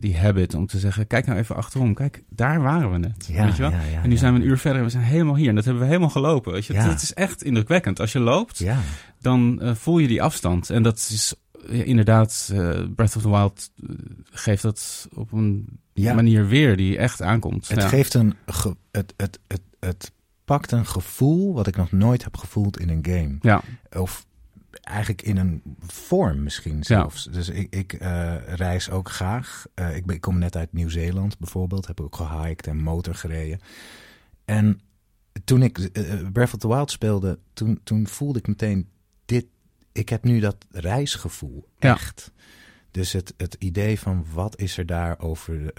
die habit om te zeggen... Kijk nou even achterom. Kijk, daar waren we net. Ja, weet je wel? ja, ja, en nu zijn we een uur verder en we zijn helemaal hier. En dat hebben we helemaal gelopen. Weet je? Het is echt indrukwekkend. Als je loopt, dan eh, voel je die afstand. En dat is eh, inderdaad, eh, Breath of the Wild eh, geeft dat op een manier weer die echt aankomt. het geeft een... ge- het, het, het, het pakt een gevoel wat ik nog nooit heb gevoeld in een game. Ja, Of eigenlijk in een vorm misschien zelfs. Dus ik, ik eh, reis ook graag. Eh, ik, ben, ik kom net uit Nieuw-Zeeland bijvoorbeeld. Heb ook gehiked en motor gereden. En toen ik eh, Breath of the Wild speelde, toen, toen voelde ik meteen dit. Ik heb nu dat reisgevoel Ja. echt. Dus het, het idee van wat is er daar over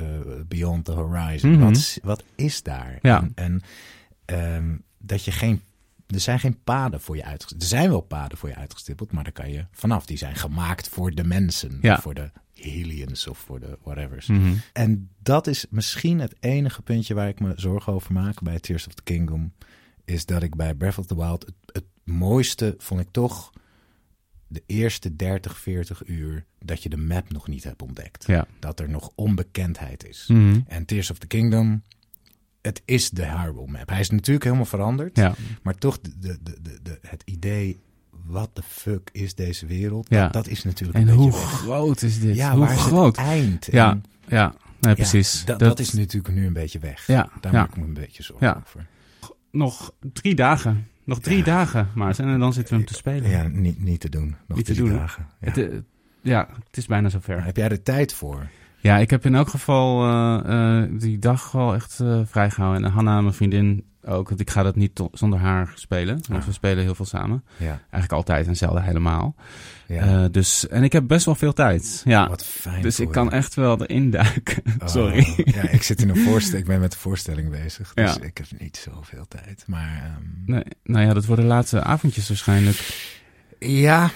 Beyond the Horizon? Mhm. wat, is- wat is daar? Ja. En, en ehm, dat je geen. Er zijn geen paden voor je uitgestippeld. Er zijn wel paden voor je uitgestippeld, maar daar kan je vanaf. Die zijn gemaakt voor de mensen. Ja. Voor de aliens of voor de whatevers. Mhm. En dat is misschien het enige puntje waar ik me zorgen over maak bij Tears of the Kingdom. Is dat ik bij Breath of the Wild het, het mooiste vond ik toch de eerste 30, 40 uur dat je de map nog niet hebt ontdekt. ja. Dat er nog onbekendheid is. Mhm. En Tears of the Kingdom, het is de Hyrule map. Hij is natuurlijk helemaal veranderd. ja. Maar toch de, de, de, de, het idee, wat de fuck is deze wereld? Ja. Dat, dat is natuurlijk En een hoe beetje weg. groot is dit? Ja, hoe waar is groot? het eind? Ja, En- ja. Nee, precies. ja, dat, dat is natuurlijk nu een beetje weg. Ja, Daar ja. maak ik me een beetje zorgen Ja. over. Nog drie dagen. Nog drie Ja. dagen, Maarten. En dan zitten we hem te spelen. Ja, niet, niet te doen. Nog Niet te drie doen. dagen. Ja. Het, eh, ja, het is bijna zover. Heb jij er tijd voor? Ja, ik heb in elk geval eh, eh, die dag wel echt eh, vrijgehouden. En Hanna, mijn vriendin, ook. Want ik ga dat niet zonder haar spelen. Want Ah. we spelen heel veel samen. Ja. Eigenlijk altijd en zelden helemaal. ja. Dus, en ik heb best wel veel tijd. Ja, Wat fijn. dus ik kan echt wel erin duiken. Oh, Sorry. ja, ik zit in een voorstelling. Ik ben met de voorstelling bezig. Dus Ja. ik heb niet zoveel tijd. Maar ehm, Nee, nou ja, dat worden late avondjes waarschijnlijk. Ja,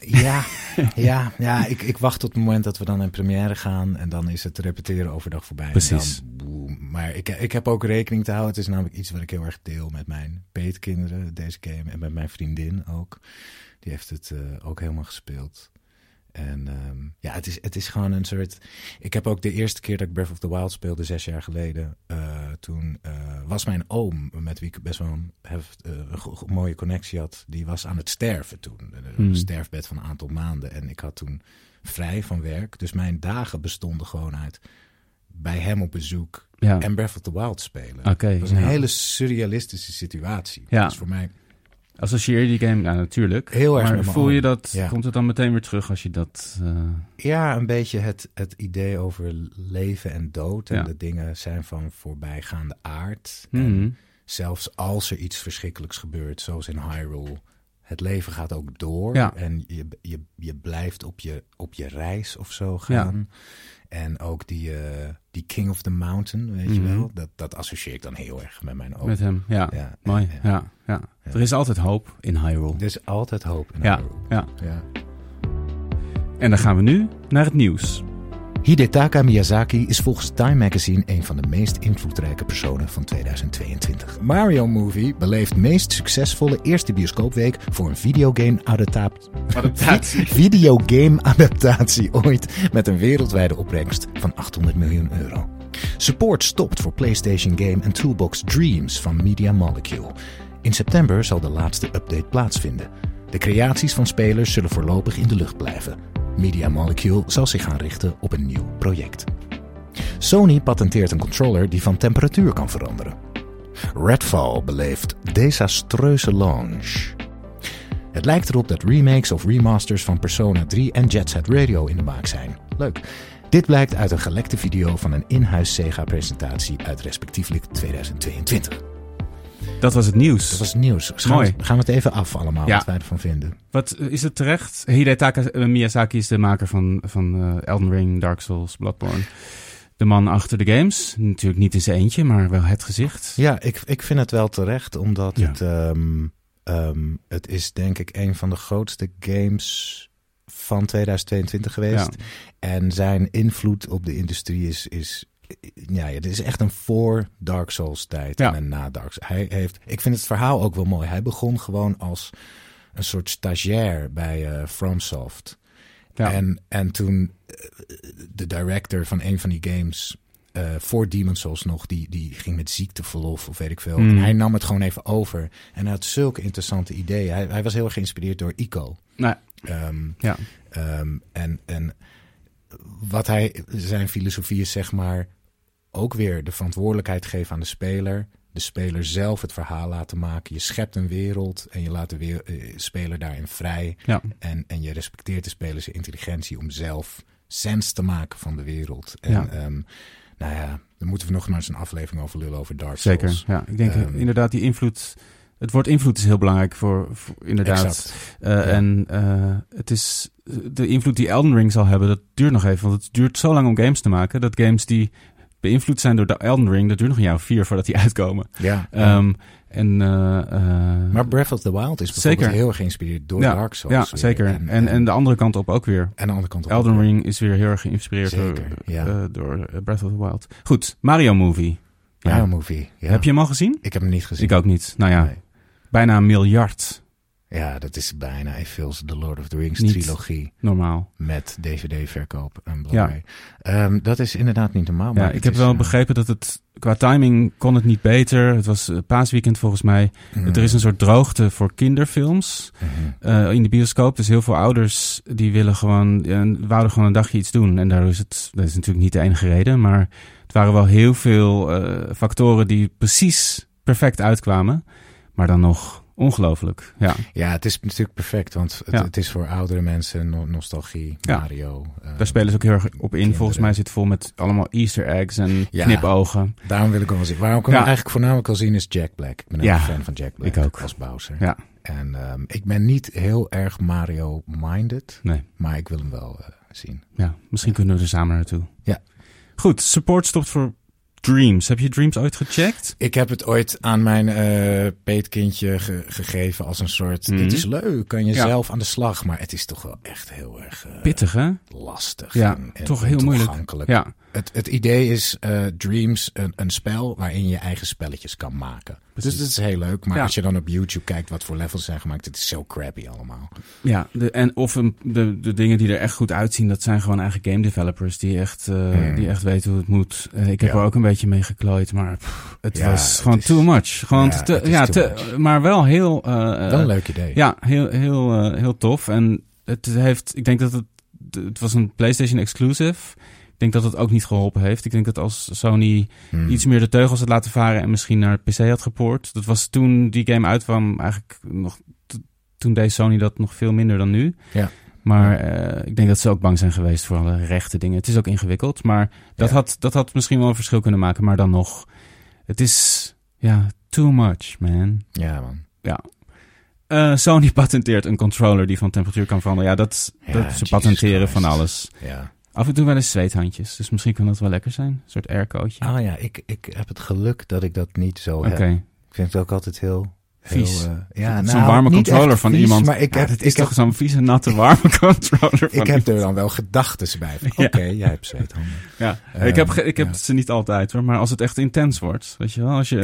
ja, ja, ja. Ik, ik wacht tot het moment dat we dan in première gaan. En dan is het repeteren overdag voorbij. Precies. dan, boem. maar ik, ik heb ook rekening te houden. Het is namelijk iets wat ik heel erg deel met mijn peetkinderen, deze game. En met mijn vriendin ook. Die heeft het eh, ook helemaal gespeeld. En ehm, ja, het is, het is gewoon een soort... Ik heb ook de eerste keer dat ik Breath of the Wild speelde, zes jaar geleden. eh, toen eh, was mijn oom, met wie ik best wel een, hef- eh, een mooie connectie had... die was aan het sterven toen. Een Hmm. sterfbed van een aantal maanden. En ik had toen vrij van werk. Dus mijn dagen bestonden gewoon uit bij hem op bezoek... Ja, en Breath of the Wild spelen. oké. Het was een ja. hele surrealistische situatie. Ja. Dus voor mij Associeer je die game? Ja, natuurlijk. Heel erg Maar voel je dat, Ja. komt het dan meteen weer terug als je dat... eh, Ja, een beetje het, het idee over leven en dood. En Ja. de dingen zijn van voorbijgaande aard. mhm. En zelfs als er iets verschrikkelijks gebeurt, zoals in Hyrule... het leven gaat ook door. Ja. En je, je, je blijft op je, op je reis of zo gaan. En ook die, eh, die King of the Mountain, weet je Mhm. wel. Dat, dat associeer ik dan heel erg met mijn oom. Met hem, ja. Ja, Mooi, ja. ja. Ja, Er is altijd hoop in Hyrule. Er is altijd hoop in Ja, Hyrule. ja. Ja. En dan gaan we nu naar het nieuws. Hidetaka Miyazaki is volgens Time Magazine een van de meest invloedrijke personen van 2022. Mario Movie beleeft meest succesvolle eerste bioscoopweek voor een videogame adaptatie. Adaptatie. videogame adaptatie ooit met een wereldwijde opbrengst van 800 miljoen euro. Support stopt voor PlayStation game en Toolbox Dreams van Media Molecule. In september zal de laatste update plaatsvinden. De creaties van spelers zullen voorlopig in de lucht blijven. Media Molecule zal zich gaan richten op een nieuw project. Sony patenteert een controller die van temperatuur kan veranderen. Redfall beleeft desastreuze launch. Het lijkt erop dat remakes of remasters van Persona 3 en Jet Set Radio in de maak zijn. Leuk. Dit blijkt uit een gelekte video van een in-huis Sega-presentatie uit respectievelijk 2022. Dat was het nieuws. Dat was nieuws. Gaan Mooi. We, gaan we het even af allemaal, Ja. wat wij ervan vinden. Wat eh, is het terecht? Hidetaka eh, Miyazaki is de maker van, van eh, Elden Ring, Dark Souls, Bloodborne. De man achter de games. Natuurlijk niet in zijn eentje, maar wel het gezicht. Ja, ik, ik vind het wel terecht, omdat Ja. het, ehm, ehm, het is denk ik een van de grootste games van 2022 geweest. Ja. En zijn invloed op de industrie is, is ja, het is echt een voor Dark Souls tijd Ja. en een na Dark Souls. Hij heeft, ik vind het verhaal ook wel mooi. Hij begon gewoon als een soort stagiair bij eh, FromSoft. Ja. En, en toen eh, de director van een van die games, eh, voor Demon's Souls nog, die, die ging met ziekteverlof of weet ik veel. Hmm. En hij nam het gewoon even over. En hij had zulke interessante ideeën. Hij, hij was heel erg geïnspireerd door Ico. Nou, Ehm, ja. Ehm, en, en wat hij, zijn filosofie is zeg maar ook weer de verantwoordelijkheid geven aan de speler. De speler zelf het verhaal laten maken. Je schept een wereld en je laat de weer, eh, speler daarin vrij. Ja. En, en je respecteert de speler zijn intelligentie om zelf sens te maken van de wereld. En Ja. ehm, nou ja, daar moeten we nog maar eens een aflevering over lullen over Dark Zeker. Souls. Ja, ik denk Ehm, inderdaad die invloed. Het woord invloed is heel belangrijk voor, voor inderdaad. Exact. Eh, En eh, het is de invloed die Elden Ring zal hebben, dat duurt nog even. Want het duurt zo lang om games te maken. Dat games die beïnvloed zijn door de Elden Ring, dat duurt nog een jaar of vier voordat die uitkomen. Ja. Ehm, en, eh, eh, maar Breath of the Wild is bijvoorbeeld Zeker. heel erg geïnspireerd door ja, Dark Souls. Ja, weer. zeker. En, en, de andere kant op ook weer. en de andere kant ook Elden weer. Ring is weer heel erg geïnspireerd door, ja. eh, door Breath of the Wild. Goed, Mario Movie. Ja. movie. Heb je hem al gezien? Ik heb hem niet gezien. Ik ook niet. Nou ja, Nee. bijna een miljard. Ja, dat is bijna evenveel als de Lord of the Rings Niet. trilogie Normaal. met DVD-verkoop en Blu-ray. Ehm, dat is inderdaad niet normaal. Ja, maar ik het heb is, wel eh, begrepen dat het qua timing kon het niet beter. Het was eh, paasweekend volgens mij. mm, Er is een soort droogte voor kinderfilms mhm. eh, in de bioscoop. Dus heel veel ouders die willen gewoon, ja, wouden gewoon een dagje iets doen. En daar is het, dat is natuurlijk niet de enige reden, maar het waren wel heel veel factoren die precies perfect uitkwamen. Maar dan nog ongelooflijk. Ja, Ja, het is natuurlijk perfect, want het, Ja. het is voor oudere mensen no- nostalgie, Ja. Mario. eh, daar spelen ze ook heel erg op in. kinderen. Volgens mij zit het vol met allemaal easter eggs en Ja. knipogen. Daarom wil ik hem wel zien. Waarom ik hem eigenlijk voornamelijk wil zien is Jack Black. Ik ben een fan van Jack Black ik ook. als Bowser. Ja, En ehm, ik ben niet heel erg Mario-minded, nee. maar ik wil hem wel eh, zien. Ja, misschien kunnen we er samen naartoe. Ja. Goed, support stopt voor Dreams. Heb je Dreams ooit gecheckt? Ik heb het ooit aan mijn eh peetkindje ge- gegeven als een soort... Mhm. Dit is leuk, kan je Ja. zelf aan de slag. Maar het is toch wel echt heel erg eh, Pittig, hè? lastig. Ja, en, en toch heel moeilijk. Ja, Het, het idee is eh, Dreams, een, een spel waarin je eigen spelletjes kan maken. Precies. Dus dat is heel leuk. Maar Ja. als je dan op YouTube kijkt wat voor levels zijn gemaakt, het is zo crappy allemaal. ja de, en of een, de, de dingen die er echt goed uitzien, dat zijn gewoon eigen game developers die echt, eh, Hmm. die echt weten hoe het moet. Eh, ik heb Ja. er ook een beetje mee geklooid, maar pff, het Ja, was het gewoon is- too much. Gewoon Ja, te, ja, te, maar wel heel, Wel een leuk idee. ja, heel, heel, heel tof. En het heeft, ik denk dat het, het was een PlayStation exclusive. Ik denk dat het ook niet geholpen heeft. Ik denk dat als Sony Hmm. iets meer de teugels had laten varen en misschien naar PC had gepoord. Dat was toen die game uitkwam eigenlijk nog, toen deed Sony dat nog veel minder dan nu. Ja. Maar eh, ik denk dat ze ook bang zijn geweest voor alle rechte dingen. Het is ook ingewikkeld, maar dat, Ja. had, dat had misschien wel een verschil kunnen maken. Maar dan nog, het is, ja, too much, man. Ja, man. Ja. Eh, Sony patenteert een controller die van temperatuur kan veranderen. Ja, dat, Ja, dat ze Jesus patenteren Christ. van alles. Ja. Af en toe wel eens zweethandjes, dus misschien kan dat wel lekker zijn. Een soort aircootje. Ah ja, ik, ik heb het geluk dat ik dat niet zo Oké. heb. Ik vind het ook altijd heel... heel Vies. eh, ja, zo'n nou, warme controller van vies, iemand. Maar ik Ja, heb, het is ik toch heb, zo'n vieze, natte, warme controller van ik heb er dan wel gedachten bij. Ja. Oké, jij hebt zweethanden. Ja, ik heb, ge- ik heb ja. ze niet altijd hoor, maar als het echt intens wordt, weet je wel. Als je,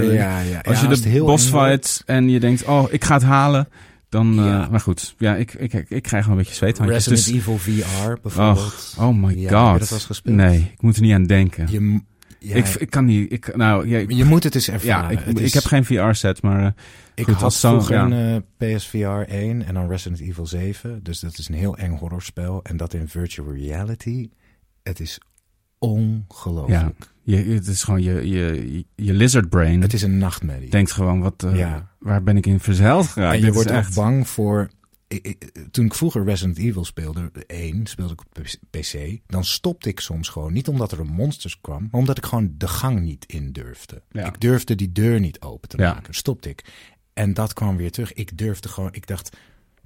als je de heel boss eng wordt. fight en je denkt, oh, ik ga het halen. Dan, eh, Ja. maar goed, ja, ik, ik, ik, ik krijg wel een beetje zweethandjes. Resident Dus, Evil VR bijvoorbeeld. oh, oh my Ja, god. dat eens gespeeld? Nee, ik moet er niet aan denken. Je, ja, ik, ik kan niet, ik, nou, ja, ik- je moet het eens ja, ervaren. ik, Het ik is- heb geen VR-set, maar eh, Ik Goed, had vroeger ja. een eh, PSVR 1 en dan Resident Evil 7. Dus dat is een heel eng horrorspel. En dat in virtual reality. Het is ongelooflijk. ja, je, het is gewoon je, je, je lizard brain. Het is een nachtmerrie. denkt gewoon, wat, eh, Ja. waar ben ik in verzeild geraakt? en je Dit wordt echt... bang voor ik, ik- toen ik vroeger Resident Evil speelde, de 1, speelde ik op PC, dan stopte ik soms gewoon. Niet omdat er een monsters kwam, maar omdat ik gewoon de gang niet in durfde. Ja. Ik durfde die deur niet open te maken. Stopte ik. En dat kwam weer terug. Ik durfde gewoon, ik dacht,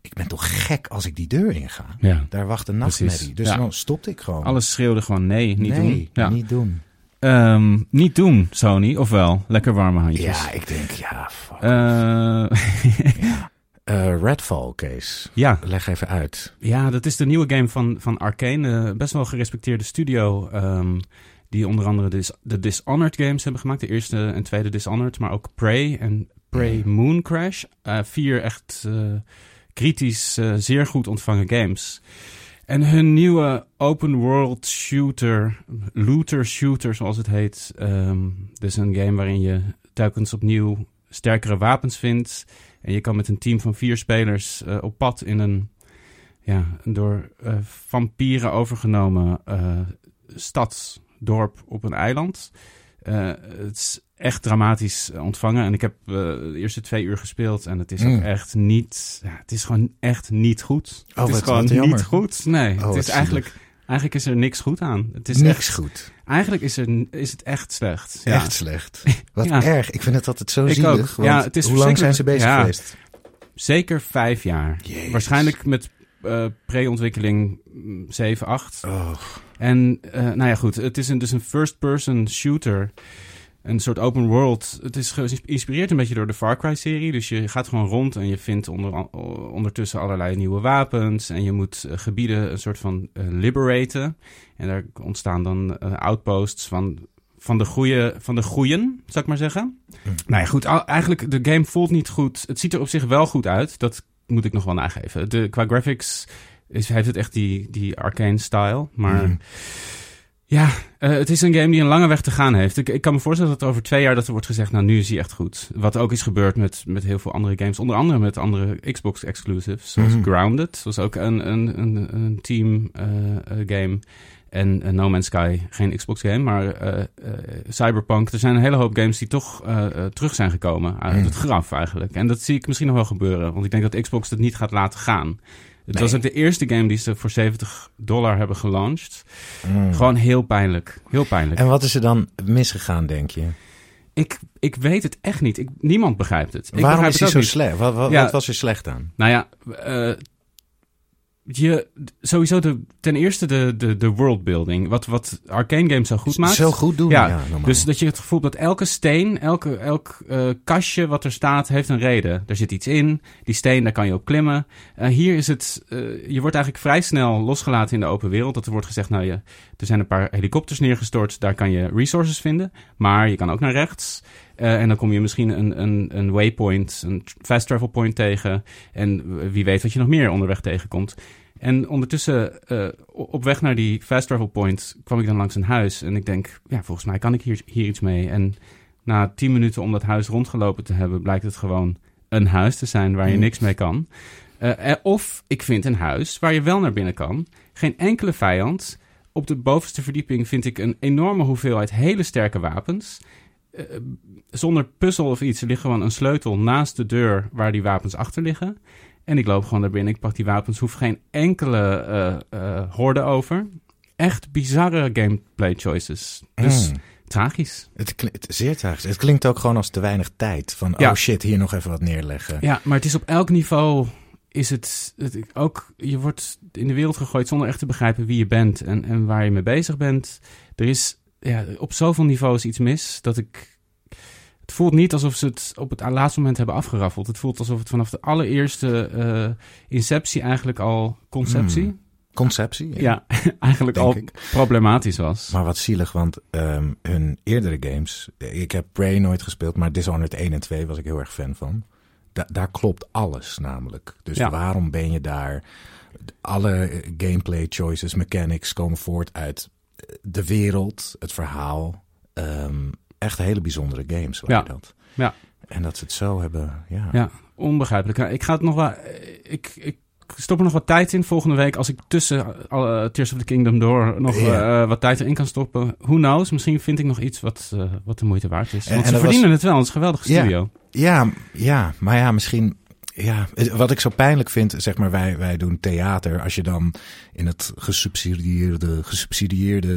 ik ben toch gek als ik die deur inga. Ja. Daar wacht een nachtmerrie. Dus Ja. dan stopte ik gewoon. Alles schreeuwde gewoon nee, niet nee, doen. Ja. niet doen. Ehm, niet doen, Sony. Ofwel, lekker warme handjes. Ja, ik denk, ja, fuck. Eh, Eh, Redfall, Kees. ja. Leg even uit. ja, dat is de nieuwe game van, van Arkane. eh, best wel gerespecteerde studio. ehm, die onder andere dis- de Dishonored games hebben gemaakt. De eerste en tweede Dishonored. Maar ook Prey en Prey Moon Crash. Vier echt kritisch, eh, zeer goed ontvangen games. En hun nieuwe open world shooter, looter shooter zoals het heet. ehm dus een game waarin je telkens opnieuw sterkere wapens vindt. En je kan met een team van vier spelers eh, op pad in een, ja, een door eh, vampieren overgenomen eh stad, dorp op een eiland. Eh, het echt dramatisch ontvangen. En ik heb eh, de eerste twee uur gespeeld. En het is Mm. ook echt niet. Ja, het is gewoon echt niet goed. Oh, het is wat- gewoon wat jammer. niet goed. Nee, Oh, het is eigenlijk. Eigenlijk is er niks goed aan. Het is Niks echt, goed. eigenlijk is, er, is het echt slecht. Ja. Echt slecht. Wat Ja. erg. Ik vind het altijd zo Ik zielig. ook. Want Ja, het is hoe lang zijn ze bezig geweest? Zeker vijf jaar. Jezus. Waarschijnlijk met eh pre-ontwikkeling mm, 7, 8. Oh, En eh, nou ja, goed. Het is een, dus een first-person shooter. Een soort open world. Het is geïnspireerd een beetje door de Far Cry-serie. Dus je gaat gewoon rond en je vindt onder, ondertussen allerlei nieuwe wapens. En je moet eh, gebieden een soort van eh, liberaten. En daar ontstaan dan eh, outposts van, van, de goeie, van de goeien, zou ik maar zeggen. Nou ja, goed. al- Eigenlijk, de game voelt niet goed. Het ziet er op zich wel goed uit. Dat moet ik nog wel nageven. De, qua graphics is, heeft het echt die, die arcane style. Maar Mm. Ja, eh, het is een game die een lange weg te gaan heeft. Ik, ik kan me voorstellen dat over twee jaar dat er wordt gezegd... nou, nu is hij echt goed. Wat ook is gebeurd met, met heel veel andere games. Onder andere met andere Xbox exclusives. Zoals Mhm. Grounded. Was ook een, een, een, een team eh, eh, game. En No Man's Sky, geen Xbox game, maar Cyberpunk. Er zijn een hele hoop games die toch terug zijn gekomen uit Mm. het graf eigenlijk. En dat zie ik misschien nog wel gebeuren. Want ik denk dat Xbox het niet gaat laten gaan. Het Nee. was ook de eerste game die ze voor 70 dollar hebben gelaunched. Mm. Gewoon heel pijnlijk. Heel pijnlijk. En wat is er dan misgegaan, denk je? Ik, ik weet het echt niet. Ik, niemand begrijpt het. Ik Waarom begrijp is hij het zo ook niet. slecht? Wat, wat, Ja. wat was er slecht aan? Nou ja, eh, je, sowieso de, ten eerste de, de, de worldbuilding. Wat, wat arcane games zo goed maakt. Zo goed doen. Ja. Dus dat je het gevoel hebt dat elke steen, elke, elk eh, kastje wat er staat, heeft een reden. Er zit iets in, die steen, daar kan je op klimmen. Eh, hier is het, eh, je wordt eigenlijk vrij snel losgelaten in de open wereld. Dat er wordt gezegd, nou, je, er zijn een paar helikopters neergestort, daar kan je resources vinden. Maar je kan ook naar rechts. Eh, en dan kom je misschien een, een, een waypoint, een fast travel point tegen. En wie weet wat je nog meer onderweg tegenkomt. En ondertussen, eh, op weg naar die fast travel point, kwam ik dan langs een huis. En ik denk, ja, volgens mij kan ik hier, hier iets mee. En na tien minuten om dat huis rondgelopen te hebben, blijkt het gewoon een huis te zijn waar je Hmm. niks mee kan. Eh, of ik vind een huis waar je wel naar binnen kan. Geen enkele vijand. Op de bovenste verdieping vind ik een enorme hoeveelheid hele sterke wapens. Eh, zonder puzzel of iets, er ligt gewoon een sleutel naast de deur waar die wapens achter liggen. En ik loop gewoon naar binnen, ik pak die wapens, hoef geen enkele eh eh, horde over. Echt bizarre gameplay choices. Dus Mm. tragisch. Het klinkt zeer tragisch. Het klinkt ook gewoon als te weinig tijd. Van, Ja. oh shit, hier nog even wat neerleggen. Ja, maar het is op elk niveau is het, het ook, je wordt in de wereld gegooid zonder echt te begrijpen wie je bent en, en waar je mee bezig bent. Er is ja, op zoveel niveaus iets mis dat ik. Het voelt niet alsof ze het op het laatste moment hebben afgeraffeld. Het voelt alsof het vanaf de allereerste eh, inceptie eigenlijk al conceptie. Hmm. Conceptie? Ja, eigenlijk al ik. problematisch was. Maar wat zielig, want ehm, hun eerdere games... Ik heb Prey nooit gespeeld, maar Dishonored 1 en 2 was ik heel erg fan van. Da- daar klopt alles namelijk. Dus Ja. waarom ben je daar... Alle eh, gameplay choices, mechanics komen voort uit eh, de wereld, het verhaal. Ehm, echt hele bijzondere games Ja. dat. Ja. En dat ze het zo hebben, ja. Ja, onbegrijpelijk. Ja, Ik ga het nog wel. Ik, ik stop er nog wat tijd in volgende week. Als ik tussen alle Tears of the Kingdom door nog Ja. eh, wat tijd erin kan stoppen. Who knows? Misschien vind ik nog iets wat, eh, wat de moeite waard is. Want en ze er was- verdienen het wel. Het is een geweldige Ja. studio. Ja, ja, maar ja, misschien Ja, wat ik zo pijnlijk vind, zeg maar, wij, wij doen theater. Als je dan in het gesubsidieerde, gesubsidieerde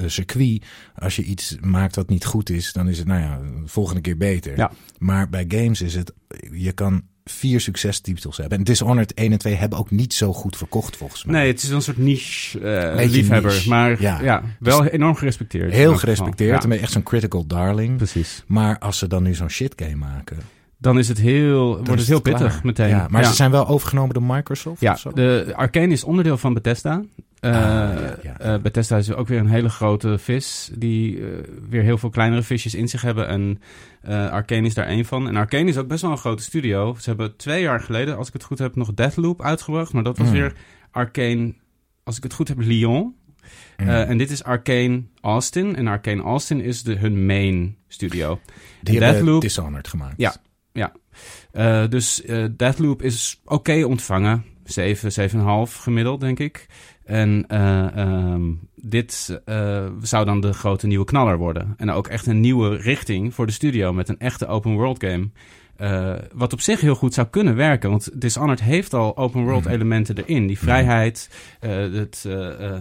uh, circuit, als je iets maakt wat niet goed is, dan is het, nou ja, volgende keer beter. Ja. Maar bij games is het, je kan vier succestitels hebben. En Dishonored 1 en 2 hebben ook niet zo goed verkocht, volgens mij. Nee, het is een soort niche uh, Beetje liefhebber. niche. Maar Ja. ja, wel enorm gerespecteerd. Heel gerespecteerd. Ja, En echt zo'n critical darling. precies. Maar als ze dan nu zo'n shit game maken, Dan is het heel, wordt het heel pittig meteen. Ja, maar ze zijn wel overgenomen door Microsoft Ja, de Arcane is onderdeel van Bethesda. Ja. eh, Bethesda is ook weer een hele grote vis die eh, weer heel veel kleinere visjes in zich hebben. En Arcane is daar één van. En Arcane is ook best wel een grote studio. Ze hebben twee jaar geleden, als ik het goed heb, nog Deathloop uitgebracht. Maar dat was Mm. weer Arcane, als ik het goed heb, Lyon. Mm. Eh, en dit is Arcane Austin. En Arcane Austin is de, hun main studio. Die Deathloop- Dishonored gemaakt. Ja. Ja, Eh, dus eh Deathloop is oké ontvangen. 7, 7,5 gemiddeld, denk ik. En eh, ehm, dit zou dan de grote nieuwe knaller worden. En ook echt een nieuwe richting voor de studio met een echte open world game. Wat op zich heel goed zou kunnen werken. Want Dishonored heeft al open world elementen erin. Die vrijheid, eh, het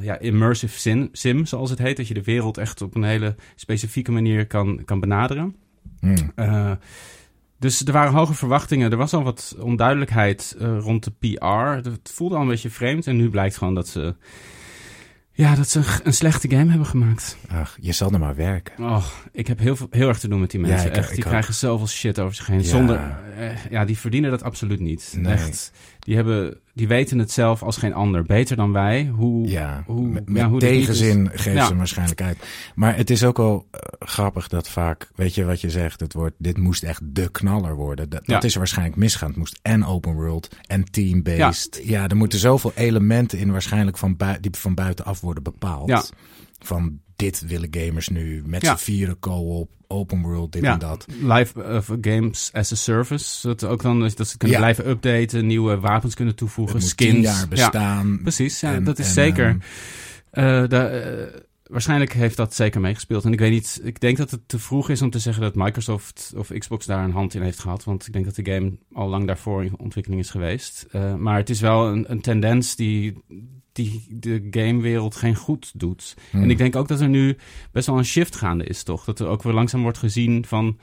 ja, immersive sim, sim, zoals het heet. Dat je de wereld echt op een hele specifieke manier kan, kan benaderen. Mm. Dus er waren hoge verwachtingen. Er was al wat onduidelijkheid eh, rond de PR. Het voelde al een beetje vreemd. En nu blijkt gewoon dat ze, ja, dat ze een, een slechte game hebben gemaakt. Ach, je zal er maar werken. Oh, ik heb heel, veel- heel erg te doen met die Ja, mensen. ik- echt, ik die krijgen zoveel shit over zich heen. Ja. Zonder, eh, ja, die verdienen dat absoluut niet. Nee. Echt. Die, hebben, die weten het zelf als geen ander. Beter dan wij. Hoe, Ja, hoe, met, ja, tegenzin geeft Ja. ze waarschijnlijk uit. Maar het is ook wel eh, grappig dat vaak, weet je wat je zegt, het wordt, dit moest echt de knaller worden. Dat, is waarschijnlijk misgaan. Het moest en open world en team-based. Ja. er moeten zoveel elementen in waarschijnlijk van bui- die van buitenaf worden bepaald. Ja. Van dit willen gamers nu, met Ja. z'n vieren co-op, open world, dit Ja, en dat. live eh, games as a service. Zodat ook dan dat ze kunnen Ja. blijven updaten, nieuwe wapens kunnen toevoegen, Het skins. jaar Ja, bestaan. precies, ja, En- dat is en, zeker. ehm, Eh, de, eh, waarschijnlijk heeft dat zeker meegespeeld. En ik weet niet, ik denk dat het te vroeg is om te zeggen dat Microsoft of Xbox daar een hand in heeft gehad. Want ik denk dat de game al lang daarvoor in ontwikkeling is geweest. Maar het is wel een, een tendens die, die de gamewereld geen goed doet. Hmm. En ik denk ook dat er nu best wel een shift gaande is, toch? Dat er ook weer langzaam wordt gezien van...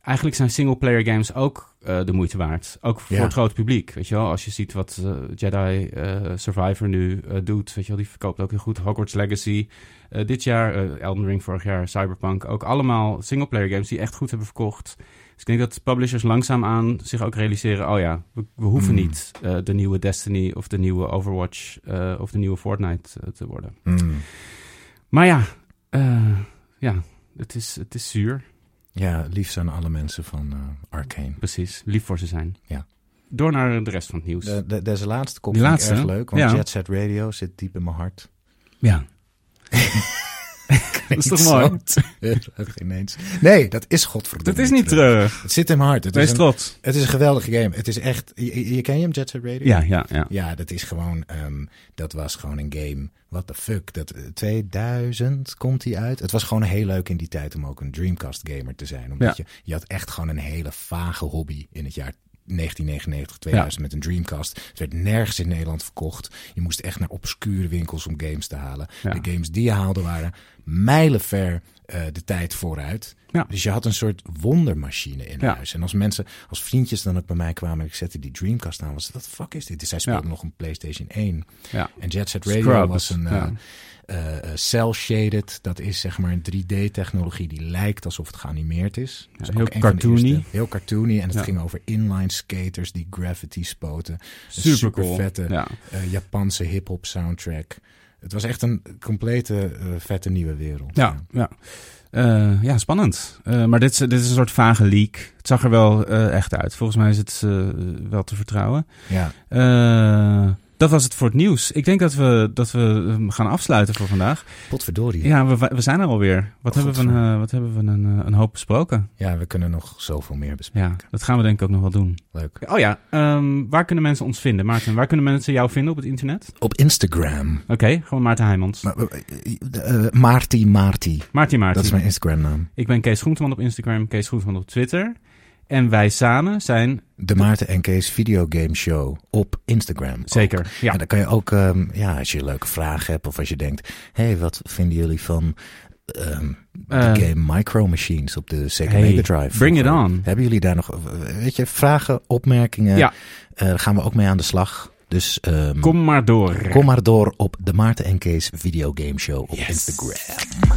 Eigenlijk zijn singleplayer games ook eh, de moeite waard. Ook voor Ja. het grote publiek, weet je wel. Als je ziet wat eh, Jedi eh, Survivor nu doet, weet je wel. Die verkoopt ook heel goed. Hogwarts Legacy. Dit jaar, Elden Ring vorig jaar, Cyberpunk. Ook allemaal singleplayer games die echt goed hebben verkocht. Dus ik denk dat publishers langzaamaan zich ook realiseren... oh ja, we, we hoeven Hmm. niet eh, de nieuwe Destiny of de nieuwe Overwatch... eh, of de nieuwe Fortnite eh, te worden. Mm. Maar ja, ja het, is, het is zuur. Ja, lief aan alle mensen van Arcane. Precies, lief voor ze zijn. Ja. Door naar de rest van het nieuws. De, de, deze laatste kop Die vind laatste, erg leuk, want ja. Jet Set Radio zit diep in mijn hart. ja. dat is toch mooi? Nee, dat is godverdomme Dat is niet treurig. Het zit in mijn hart. Het Wees is, een, trots. het is een geweldige game. Het is echt... Je, ken je hem, Jet Set Radio? Ja, ja, ja. Ja, dat is gewoon... ehm, dat was gewoon een game. What the fuck? Dat, eh, 2000 komt hij uit. Het was gewoon heel leuk in die tijd om ook een Dreamcast gamer te zijn. Omdat Ja. je, je had echt gewoon een hele vage hobby in het jaar 1999, 2000 met een Dreamcast. Het werd nergens in Nederland verkocht. Je moest echt naar obscure winkels om games te halen. Ja. De games die je haalde waren mijlenver eh de tijd vooruit. Ja. Dus je had een soort wondermachine in huis. En als mensen, als vriendjes dan ook bij mij kwamen en ik zette die Dreamcast aan, was de fuck is dit? Dus zij speelden Ja. nog een PlayStation 1. ja. En Jet Set Radio Scrubs, was een ja. Eh, eh, cel-shaded. Dat is zeg maar een 3D-technologie die lijkt alsof het geanimeerd is. Dus heel cartoony. heel cartoony. En het Ja. ging over inline skaters die gravity spoten. Super cool. vette Ja. eh, Japanse hip-hop soundtrack. Het was echt een complete vette nieuwe wereld. Ja, ja. Ja, spannend. Maar dit, is- dit is een soort vage leak. Het zag er wel echt uit. Volgens mij is het wel te vertrouwen. ja. Dat was het voor het nieuws. Ik denk dat we, dat we eh, gaan afsluiten voor vandaag. Potverdorie. Ja, we, we zijn er alweer. Wat hebben we, een, eh, wat hebben we een, eh, een hoop besproken? Ja, we kunnen nog zoveel meer bespreken. Ja, dat gaan we denk ik ook nog wel doen. Leuk. Oh ja, ehm, waar kunnen mensen ons vinden? Maarten, waar kunnen mensen jou vinden op het internet? Op Instagram. Oké, gewoon Maarten Heijmans. Maar, eh, Maarti Maarti. Maarten Maarten. Dat is mijn Instagram naam. Ik ben Kees Groenteman op Instagram, Kees Groenteman op Twitter. En wij samen zijn... De Maarten en Kees Videogame Show op Instagram. Zeker, ook. ja. En dan kan je ook, um, ja, als je leuke vragen hebt of als je denkt... hé, hey, wat vinden jullie van um, de uh, game Micro Machines op de Sega hey, Mega Drive? Bring it on. Hebben jullie daar nog, weet je, vragen, opmerkingen? Ja. Uh, gaan we ook mee aan de slag. Dus um, kom maar door. Kom maar door op de Maarten en Kees Videogame Show op yes. Instagram.